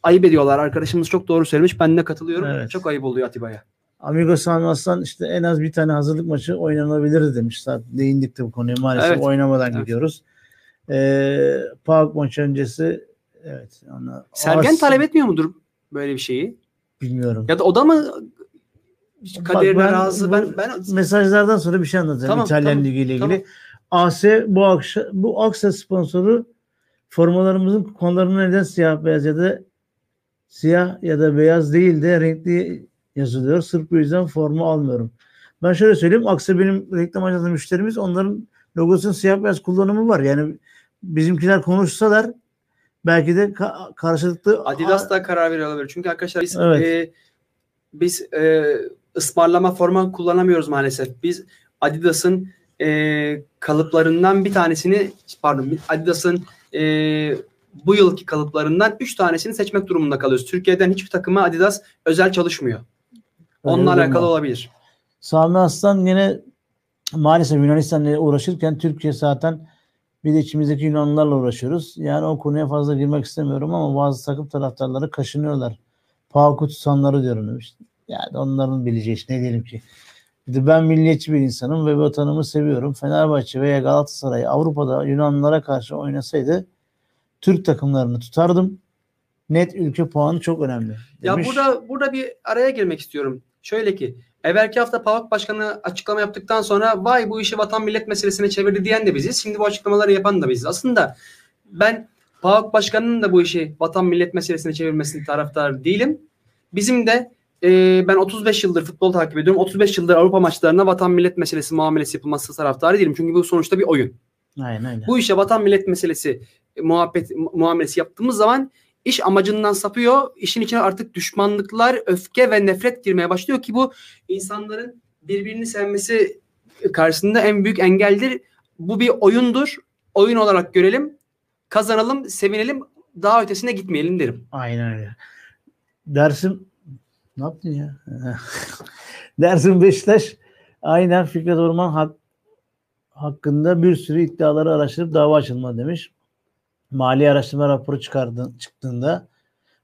ayıp ediyorlar. Arkadaşımız çok doğru söylemiş. Ben de katılıyorum. Evet. Çok ayıp oluyor Atiba'ya. Amigo Sami Aslan işte en az bir tane hazırlık maçı oynanabilirdi demiş. Zaten değindik de bu konuya maalesef Evet. oynamadan Evet. gidiyoruz. Ee, PAOK maçı öncesi evet. Ona, Sergen As- talep etmiyor mudur böyle bir şeyi? bilmiyorum. Ya da o da mı kaderine Bak ben razı? Ben, ben Mesajlardan sonra bir şey anlatacağım Tamam, İtalyan tamam, Ligi ile ilgili. tamam. AS bu akşam bu Aksa sponsoru formalarımızın konularına neden siyah beyaz ya da siyah ya da beyaz değil de renkli yazılıyor. Sırf bu yüzden forma almıyorum. Ben şöyle söyleyeyim. Aksa benim reklam ajansı müşterimiz. Onların logosunun siyah beyaz kullanımı var. Yani bizimkiler konuşsalar belki de ka- karşılıklı Adidas da karar veriyor olabilir. Çünkü arkadaşlar biz Evet. e, biz e, ısmarlama forma kullanamıyoruz maalesef. Biz Adidas'ın e, kalıplarından bir tanesini pardon Adidas'ın e, bu yılki kalıplarından 3 tanesini seçmek durumunda kalıyoruz. Türkiye'den hiçbir takıma Adidas özel çalışmıyor. Onunla Öyle alakalı olmaz. olabilir. Sami Aslan yine maalesef Yunanistan'la uğraşırken Türkiye zaten bir de içimizdeki Yunanlılarla uğraşıyoruz. Yani o konuya fazla girmek istemiyorum ama bazı takım taraftarları kaşınıyorlar. Pahaku tutanları diyorum demiş. Yani onların bileceği iş ne diyelim ki. Ben milliyetçi bir insanım ve vatanımı seviyorum. Fenerbahçe veya Galatasaray Avrupa'da Yunanlılara karşı oynasaydı Türk takımlarını tutardım. Net ülke puanı çok önemli. Ya demiş. burada burada bir araya girmek istiyorum. Şöyle ki evvelki hafta PAOK Başkanı açıklama yaptıktan sonra vay bu işi vatan millet meselesine çevirdi diyen de biziz. Şimdi bu açıklamaları yapan da biziz. Aslında ben PAOK Başkanı'nın da bu işi vatan millet meselesine çevirmesini taraftar değilim. Bizim de e, ben 35 yıldır futbol takip ediyorum. 35 yıldır Avrupa maçlarına vatan millet meselesi muamelesi yapılması taraftarı değilim. Çünkü bu sonuçta bir oyun. Aynen öyle. Bu işe vatan millet meselesi muhabbet mu- muamelesi yaptığımız zaman iş amacından sapıyor. İşin içine artık düşmanlıklar, öfke ve nefret girmeye başlıyor ki bu insanların birbirini sevmesi karşısında en büyük engeldir. Bu bir oyundur. Oyun olarak görelim. Kazanalım, sevinelim. Daha ötesine gitmeyelim derim. Aynen öyle. Dersim ne yaptın ya? Dersim Beşiktaş aynen Fikret Orman hak, hakkında bir sürü iddiaları araştırıp dava açılma demiş. Mali araştırma raporu çıkardı, çıktığında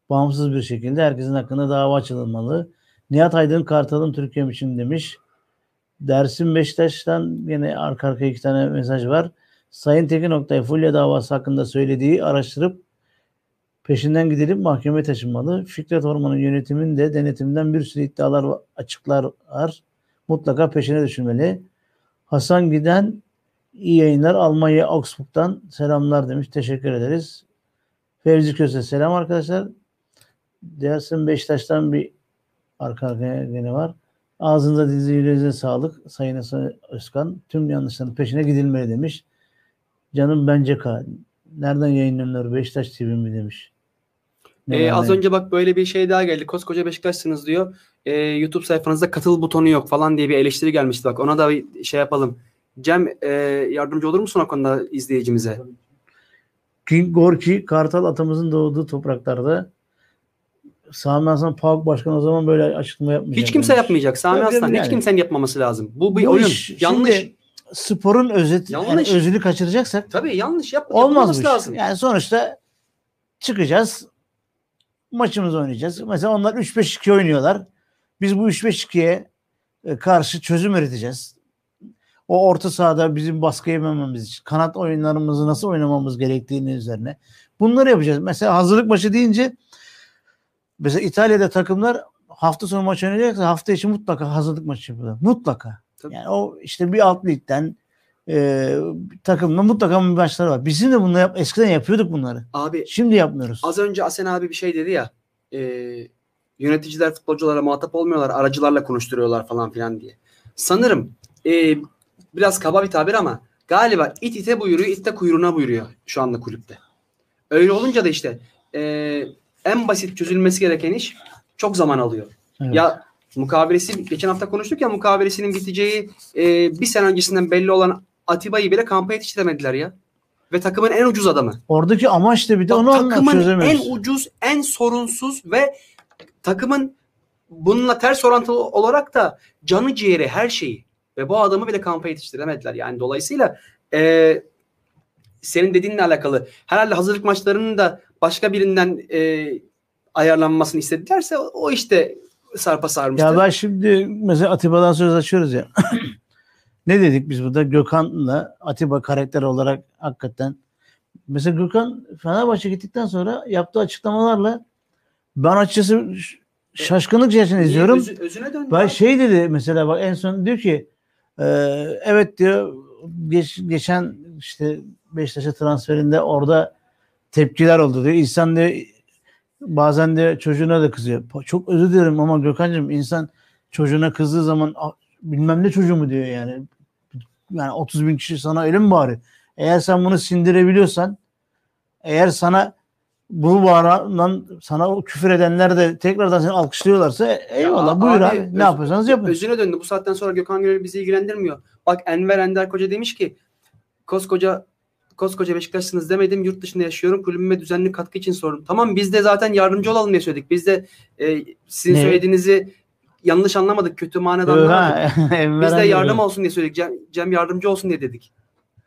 bağımsız bir şekilde herkesin hakkında dava açılmalı. Nihat Aydın Kartal'ın Türkiye için demiş. Dersim Beşiktaş'tan yine arka arkaya iki tane mesaj var. Sayın Tekin Oktay Fulya davası hakkında söylediği araştırıp peşinden gidilip mahkemeye taşınmalı. Fikret Orman'ın yönetiminde denetimden bir sürü iddialar açıklar var. Mutlaka peşine düşülmeli. Hasan Giden iyi yayınlar Almanya Augsburg'dan selamlar demiş. Teşekkür ederiz. Fevzi Köse selam arkadaşlar. Dersin Beşiktaş'tan bir arka arkaya gene var. Ağzınıza dizi yüreğinize sağlık. Sayın Özkan. Tüm yanlışların peşine gidilmeli demiş. Canım bence ka. Nereden yayınlanıyor? Beşiktaş TV mi demiş. Ee, az önce bak böyle bir şey daha geldi. Koskoca Beşiktaş'sınız diyor. Ee, YouTube sayfanızda katıl butonu yok falan diye bir eleştiri gelmişti. Bak ona da bir şey yapalım. Cem e, yardımcı olur musun o konuda izleyicimize? King Gorki Kartal atamızın doğduğu topraklarda Sami Hasan PAOK Başkanı o zaman böyle açıklama yapmayacak. Hiç kimse demiş. yapmayacak. Sami Aslan yani. hiç kimsenin yapmaması lazım. Bu bir Bu oyun. iş yanlış. şimdi sporun özeti, yani özünü kaçıracaksak Tabii yanlış yap. olmaz lazım. Yani sonuçta çıkacağız. Maçımızı oynayacağız. Mesela onlar 3-5-2 oynuyorlar. Biz bu 3-5-2'ye e, karşı çözüm üreteceğiz. O orta sahada bizim baskı yemememiz için, kanat oyunlarımızı nasıl oynamamız gerektiğini üzerine. Bunları yapacağız. Mesela hazırlık maçı deyince mesela İtalya'da takımlar hafta sonu maç oynayacaksa hafta içi mutlaka hazırlık maçı yapıyorlar. Mutlaka. Tabii. Yani o işte bir alt ligden e, takımla mutlaka bir maçları var. Bizim de bunu yap, eskiden yapıyorduk bunları. Abi Şimdi yapmıyoruz. az önce Asen abi bir şey dedi ya. e, yöneticiler futbolculara muhatap olmuyorlar. Aracılarla konuşturuyorlar falan filan diye. Sanırım e, biraz kaba bir tabir ama galiba it ite buyuruyor, it de kuyruğuna buyuruyor şu anda kulüpte. Öyle olunca da işte e, en basit çözülmesi gereken iş çok zaman alıyor. Evet. Ya mukavelesi geçen hafta konuştuk ya mukavelesinin biteceği e, bir sene öncesinden belli olan Atiba'yı bile kampa yetiştiremediler ya. Ve takımın en ucuz adamı. Oradaki amaç da bir de Bak, onu takımın en ucuz, en sorunsuz ve takımın bununla ters orantılı olarak da canı ciğeri her şeyi. Ve bu adamı bile kampa yetiştiremediler. Yani dolayısıyla e, senin dediğinle alakalı herhalde hazırlık maçlarının da başka birinden e, ayarlanmasını istedilerse o, o işte sarpa sarmıştı. Ya ben şimdi mesela Atiba'dan söz açıyoruz ya. ne dedik biz burada? Gökhan'la Atiba karakter olarak hakikaten mesela Gökhan Fenerbahçe gittikten sonra yaptığı açıklamalarla ben açıkçası şaşkınlık içerisinde izliyorum. Özü- özüne döndü. Ben abi. şey dedi mesela bak en son diyor ki e, evet diyor geç, geçen işte Beşiktaş'a transferinde orada tepkiler oldu diyor. İnsan diyor bazen de çocuğuna da kızıyor. Çok özür dilerim ama Gökhan'cığım insan çocuğuna kızdığı zaman "Ah, bilmem ne çocuğu mu diyor yani. Yani 30 bin kişi sana öyle mi bağırıyor? Eğer sen bunu sindirebiliyorsan eğer sana bu bağıran sana o küfür edenler de tekrardan seni alkışlıyorlarsa eyvallah Ya buyur abi, abi, öz- ne yapıyorsanız yapın. Özüne döndü. Bu saatten sonra Gökhan Gönül bizi ilgilendirmiyor. Bak Enver Ender Koca demiş ki koskoca koskoca Beşiktaş'sınız demedim. Yurt dışında yaşıyorum. Kulübüme düzenli katkı için sordum. Tamam biz de zaten yardımcı olalım diye söyledik. Biz de e, sizin Ne? söylediğinizi yanlış anlamadık. Kötü manada anlamadık. Biz de yardım olsun diye söyledik. Cem, Cem yardımcı olsun diye dedik.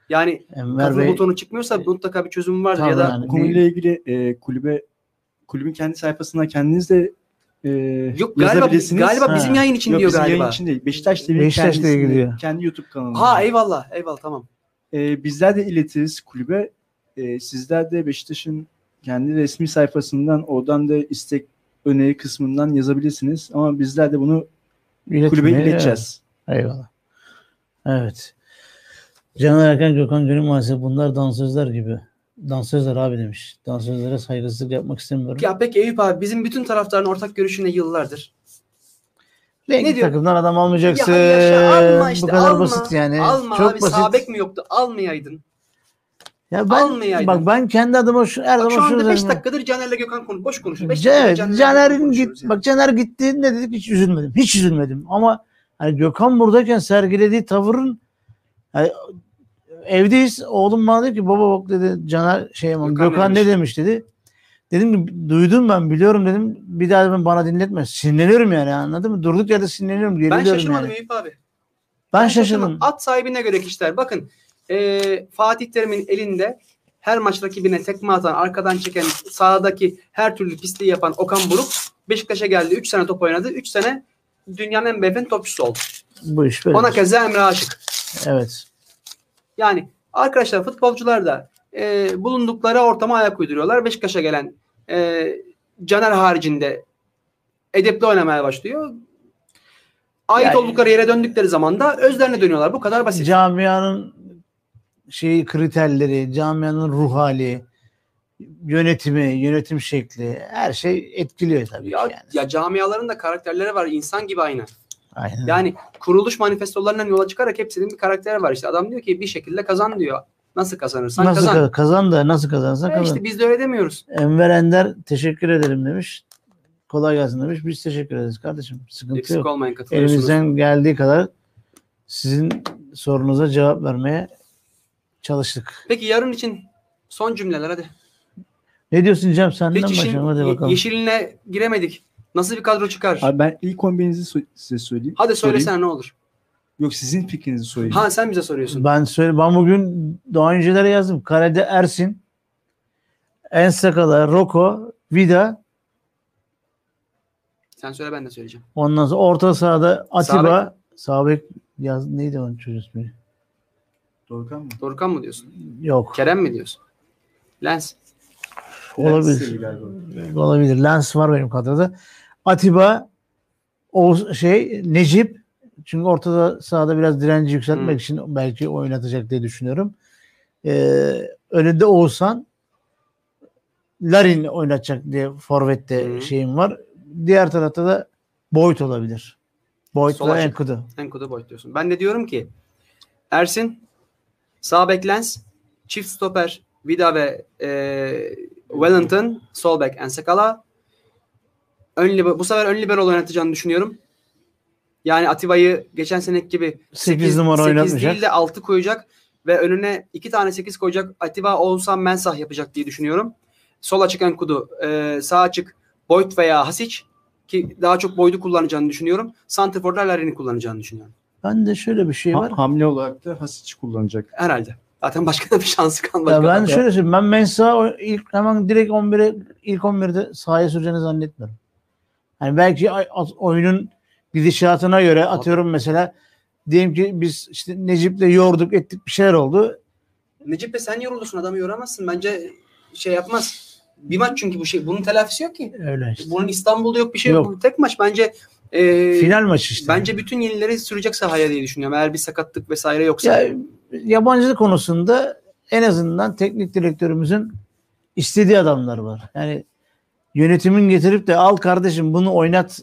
Yani Enver katıl Bey butonu çıkmıyorsa mutlaka bir çözüm vardır ya da yani. Konuyla ilgili e, kulübe kulübün kendi sayfasına kendiniz de e, Yok galiba, galiba Ha. bizim yayın için Yok diyor bizim galiba. yayın için değil. Beşiktaş TV Beşiktaş kendi YouTube kanalı. Ha eyvallah eyvallah tamam. Ee, bizler de iletiriz kulübe. Ee, sizler de Beşiktaş'ın kendi resmi sayfasından oradan da istek öneri kısmından yazabilirsiniz. Ama bizler de bunu kulübe İletmeye- ileteceğiz. evet. Eyvallah. Evet. Caner Erkan, Gökhan Gönül maalesef bunlar dansözler gibi. Dansözler abi demiş. Dansözlere saygısızlık yapmak istemiyorum. Ya peki Eyüp abi bizim bütün taraftarın ortak görüşü ne yıllardır? Renkli ne diyor? takımdan adam almayacaksın. Ya yaşa, alma işte, Bu kadar alma. basit yani. Alma Çok abi basit. sabek mi yoktu? Almayaydın. Ya ben, almayaydın. bak ben kendi adıma şu, her Bak şu zaman şunu anda 5 derim. dakikadır Caner'le Gökhan konu boş konuşuyor. 5 Ce- dakikadır Evet, Caner'in Gökhan git, yani. bak Caner gitti ne dedik hiç üzülmedim. Hiç üzülmedim ama hani Gökhan buradayken sergilediği tavırın hani evdeyiz oğlum bana dedi ki baba bak dedi Caner şey Gökhan Gökhan, ne demiş dedi. Dedim ki duydum ben biliyorum dedim. Bir daha dedim bana dinletme. Sinirleniyorum yani anladın mı? Durduk yerde sinirleniyorum. Ben şaşırmadım yani. Eyüp abi. Ben şaşırmadım. şaşırdım. At sahibine göre kişiler. Bakın eee, Fatih Terim'in elinde her maç rakibine tekme atan, arkadan çeken, sahadaki her türlü pisliği yapan Okan Buruk Beşiktaş'a geldi. 3 sene top oynadı. 3 sene dünyanın en beyefendi topçusu oldu. Bu iş böyle. Ona keza Emre Aşık. Evet. Yani arkadaşlar futbolcular da e, bulundukları ortama ayak uyduruyorlar. Beşiktaş'a gelen e, Caner haricinde edepli oynamaya başlıyor. Ait Yani- oldukları yere döndükleri zaman da özlerine dönüyorlar. Bu kadar basit. Camianın şeyi kriterleri, camianın ruh hali, yönetimi, yönetim şekli her şey etkiliyor tabii Ya, ki yani. ya camiaların da karakterleri var. insan gibi aynı. Aynen. Yani kuruluş manifestolarından yola çıkarak hepsinin bir karakteri var. İşte adam diyor ki bir şekilde kazan diyor. Nasıl kazanırsan nasıl kazan. kazan. da nasıl kazanırsan E kazan. işte biz de öyle demiyoruz. Enver Ender teşekkür ederim demiş. Kolay gelsin demiş. Biz teşekkür ederiz kardeşim. Sıkıntı Eksik yok. olmayın katılıyorsunuz. Elimizden geldiği kadar sizin sorunuza cevap vermeye çalıştık. Peki yarın için son cümleler hadi. Ne diyorsun Cem? Senden Hiç başlayalım. Hadi bakalım. yeşiline giremedik. Nasıl bir kadro çıkar? Abi ben ilk 11'inizi so- size söyleyeyim. Hadi söylesene ne olur. Yok sizin fikrinizi sorayım. Ha sen bize soruyorsun. Ben söyle ben bugün daha öncelere yazdım. Kalede Ersin, Ensakala, Roko, Vida, Sen söyle ben de söyleyeceğim. ondan sonra orta sahada Atiba, Sabek. Sabek yaz neydi onun çocuğu ismi? Doğrukan mı? Dorukhan mı diyorsun? Yok. Kerem mi diyorsun? Lens. Olabilir. Olabilir. Lens var benim kadroda. Atiba o şey Necip çünkü ortada sahada biraz direnci yükseltmek Hmm. için belki oynatacak diye düşünüyorum. Ee, önünde Oğuzhan Larin oynatacak diye forvette Hmm. şeyim var. Diğer tarafta da Boyd olabilir. Boyd açık. Enkudu. Enkudu boy diyorsun. Ben de diyorum ki Ersin, sağ bek Lens, çift stoper Vida ve e, Wellington, sol bek Ensakala. Ön liber, bu sefer ön libero oynatacağını düşünüyorum. Yani Atiba'yı geçen seneki gibi 8 numara 8 oynatmayacak. değil de 6 koyacak ve önüne 2 tane 8 koyacak. Atiba Oğuzhan Mensah yapacak diye düşünüyorum. Sol açık Enkudu, e, sağ açık Boyd veya Hasic ki daha çok Boyd'u kullanacağını düşünüyorum. Santrfor'da Larin'i kullanacağını düşünüyorum. Ben de şöyle bir şey var. Ha- hamle olarak da Hasic kullanacak. Herhalde. Zaten başka da bir şansı kalmadı. Ya ben galiba. şöyle söyleyeyim. Ben Mensah o- ilk hemen direkt 11'e ilk 11'de sahaya süreceğini zannetmiyorum. Yani belki oyunun gidişatına göre atıyorum mesela diyelim ki biz işte Necip'le yorduk ettik bir şeyler oldu. Necip Bey sen yorulursun adamı yoramazsın. Bence şey yapmaz. Bir maç çünkü bu şey. Bunun telafisi yok ki. Öyle işte. Bunun İstanbul'da yok bir şey yok. Yok. Tek maç bence e, Final maçı işte. bence bütün yenileri sürecek sahaya diye düşünüyorum. Eğer bir sakatlık vesaire yoksa. ya, yabancılık konusunda en azından teknik direktörümüzün istediği adamlar var. Yani yönetimin getirip de al kardeşim bunu oynat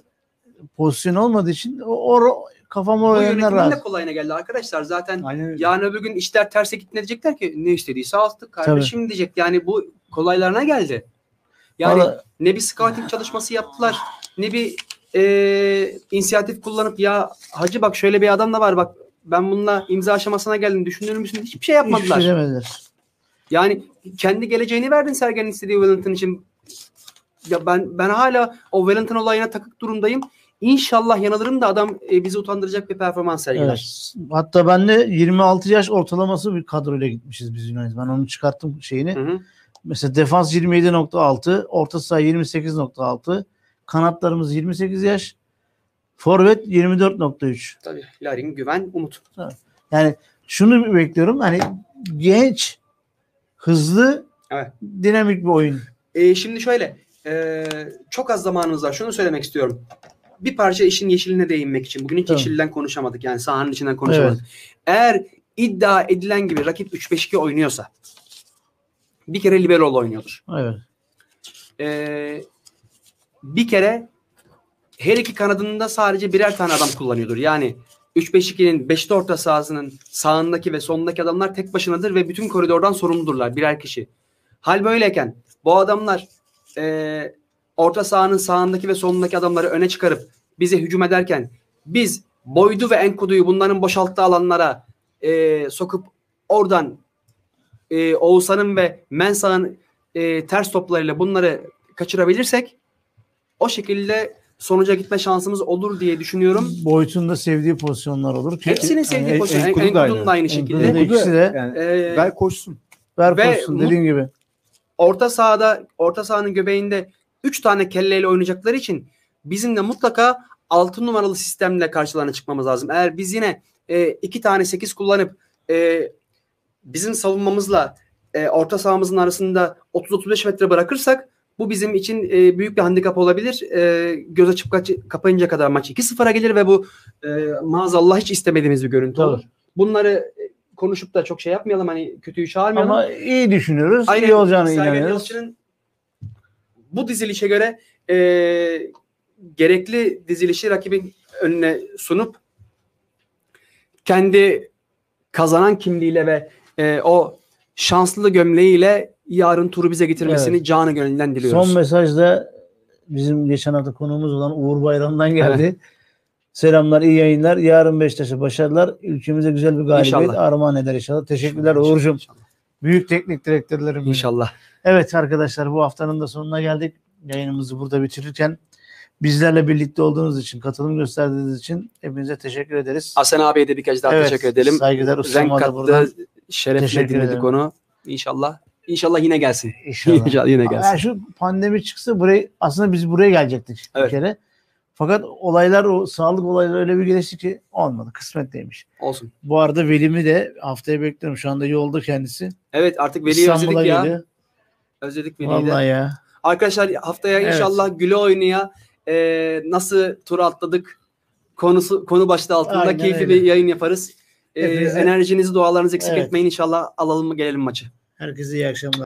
pozisyon olmadığı için o, o kafam yönetimin de rahat. kolayına geldi arkadaşlar. Zaten Aynen yarın öbür gün işler terse gitti ne diyecekler ki ne istediyse aldık kardeşim diyecek. Yani bu kolaylarına geldi. Yani Vallahi- ne bir scouting çalışması yaptılar ne bir e, inisiyatif kullanıp ya hacı bak şöyle bir adam da var bak ben bununla imza aşamasına geldim düşünür müsün hiçbir şey yapmadılar. Hiçbir şey demediler. Yani kendi geleceğini verdin Sergen'in istediği Wellington için. Ya ben ben hala o Wellington olayına takık durumdayım. İnşallah yanılırım da adam e, bizi utandıracak bir performans sergiler. Evet. Hatta ben de 26 yaş ortalaması bir kadroyla gitmişiz biz Yunanistan. Ben onu çıkarttım şeyini. Hı hı. Mesela defans 27.6, orta saha 28.6, Kanatlarımız 28 yaş. Forvet 24.3. Tabii. Larin, Güven, Umut. Yani şunu bekliyorum. Hani genç, hızlı, Evet. dinamik bir oyun. Ee, şimdi şöyle. ee, çok az zamanımız var. Şunu söylemek istiyorum. Bir parça işin yeşiline değinmek için. Bugün hiç Tamam. yeşilden konuşamadık. Yani sahanın içinden konuşamadık. Eğer iddia edilen gibi rakip 3-5-2 oynuyorsa bir kere libero oynuyordur. Evet. Ee, bir kere her iki kanadında sadece birer tane adam kullanıyordur. Yani 3-5-2'nin 5'te orta sahasının sağındaki ve solundaki adamlar tek başınadır ve bütün koridordan sorumludurlar birer kişi. Hal böyleyken bu adamlar e, orta sahanın sağındaki ve solundaki adamları öne çıkarıp bize hücum ederken biz Boyd'u ve Enkudu'yu bunların boşalttığı alanlara e, sokup oradan e, Oğuzhan'ın ve Mensah'ın e, ters toplarıyla bunları kaçırabilirsek o şekilde sonuca gitme şansımız olur diye düşünüyorum. Boyutun da sevdiği pozisyonlar olur ki. Hepsinin sevdiği En- pozisyon. En, Enkudu da Enkudu'nun aynı. da aynı Enkudu şekilde. da ikisi de yani Ee, ver koşsun. ver mu- dediğin gibi. orta sahada orta sahanın göbeğinde 3 tane kelleyle oynayacakları için bizim de mutlaka 6 numaralı sistemle karşılarına çıkmamız lazım. Eğer biz yine 2 tane 8 kullanıp e, bizim savunmamızla e, orta sahamızın arasında 30-35 metre bırakırsak bu bizim için e, büyük bir handikap olabilir. E, göz açıp kaç- kapayınca kadar maç 2-0'a gelir ve bu e, maazallah hiç istemediğimiz bir görüntü Tabii. olur. Bunları e, konuşup da çok şey yapmayalım hani kötüyü çağırmayalım. Ama iyi düşünüyoruz. Aynen. iyi olacağını Sergen inanıyoruz. Yalçın'ın bu dizilişe göre e, gerekli dizilişi rakibin önüne sunup kendi kazanan kimliğiyle ve e, o şanslı gömleğiyle yarın turu bize getirmesini Evet. canı gönülden diliyoruz. Son mesajda bizim geçen hafta konuğumuz olan Uğur Bayram'dan geldi. Selamlar, iyi yayınlar. Yarın Beşiktaş'a başarılar. Ülkemize güzel bir galibiyet İnşallah. armağan eder inşallah. Teşekkürler İnşallah, Uğur'cum. inşallah. Büyük teknik direktörlerim. benim. İnşallah. Evet arkadaşlar bu haftanın da sonuna geldik. Yayınımızı burada bitirirken bizlerle birlikte olduğunuz için, katılım gösterdiğiniz için hepinize teşekkür ederiz. Hasan abiye de bir kez daha Evet, teşekkür edelim. Saygılar Renk Ustama da buradan. kattı. Şerefle Teşekkür dinledik ederim. onu. İnşallah. İnşallah yine gelsin. İnşallah. İnşallah yine gelsin. Yani şu pandemi çıksa buraya aslında biz buraya gelecektik bir Evet. kere. Fakat olaylar o sağlık olayları öyle bir gelişti ki olmadı. Kısmet değilmiş. Olsun. Bu arada Velimi de haftaya bekliyorum. Şu anda yolda kendisi. Evet artık Veli'yi özledik ya. geliyor. Özledik Veli'yi de. Vallahi ya. Arkadaşlar haftaya Evet. inşallah güle oynaya e, nasıl tur atladık konusu konu başlığı altında Aynen keyifli öyle. bir yayın yaparız. E, Hepinize- enerjinizi, dualarınızı eksik Evet. etmeyin inşallah alalım gelelim maçı. Herkese iyi akşamlar.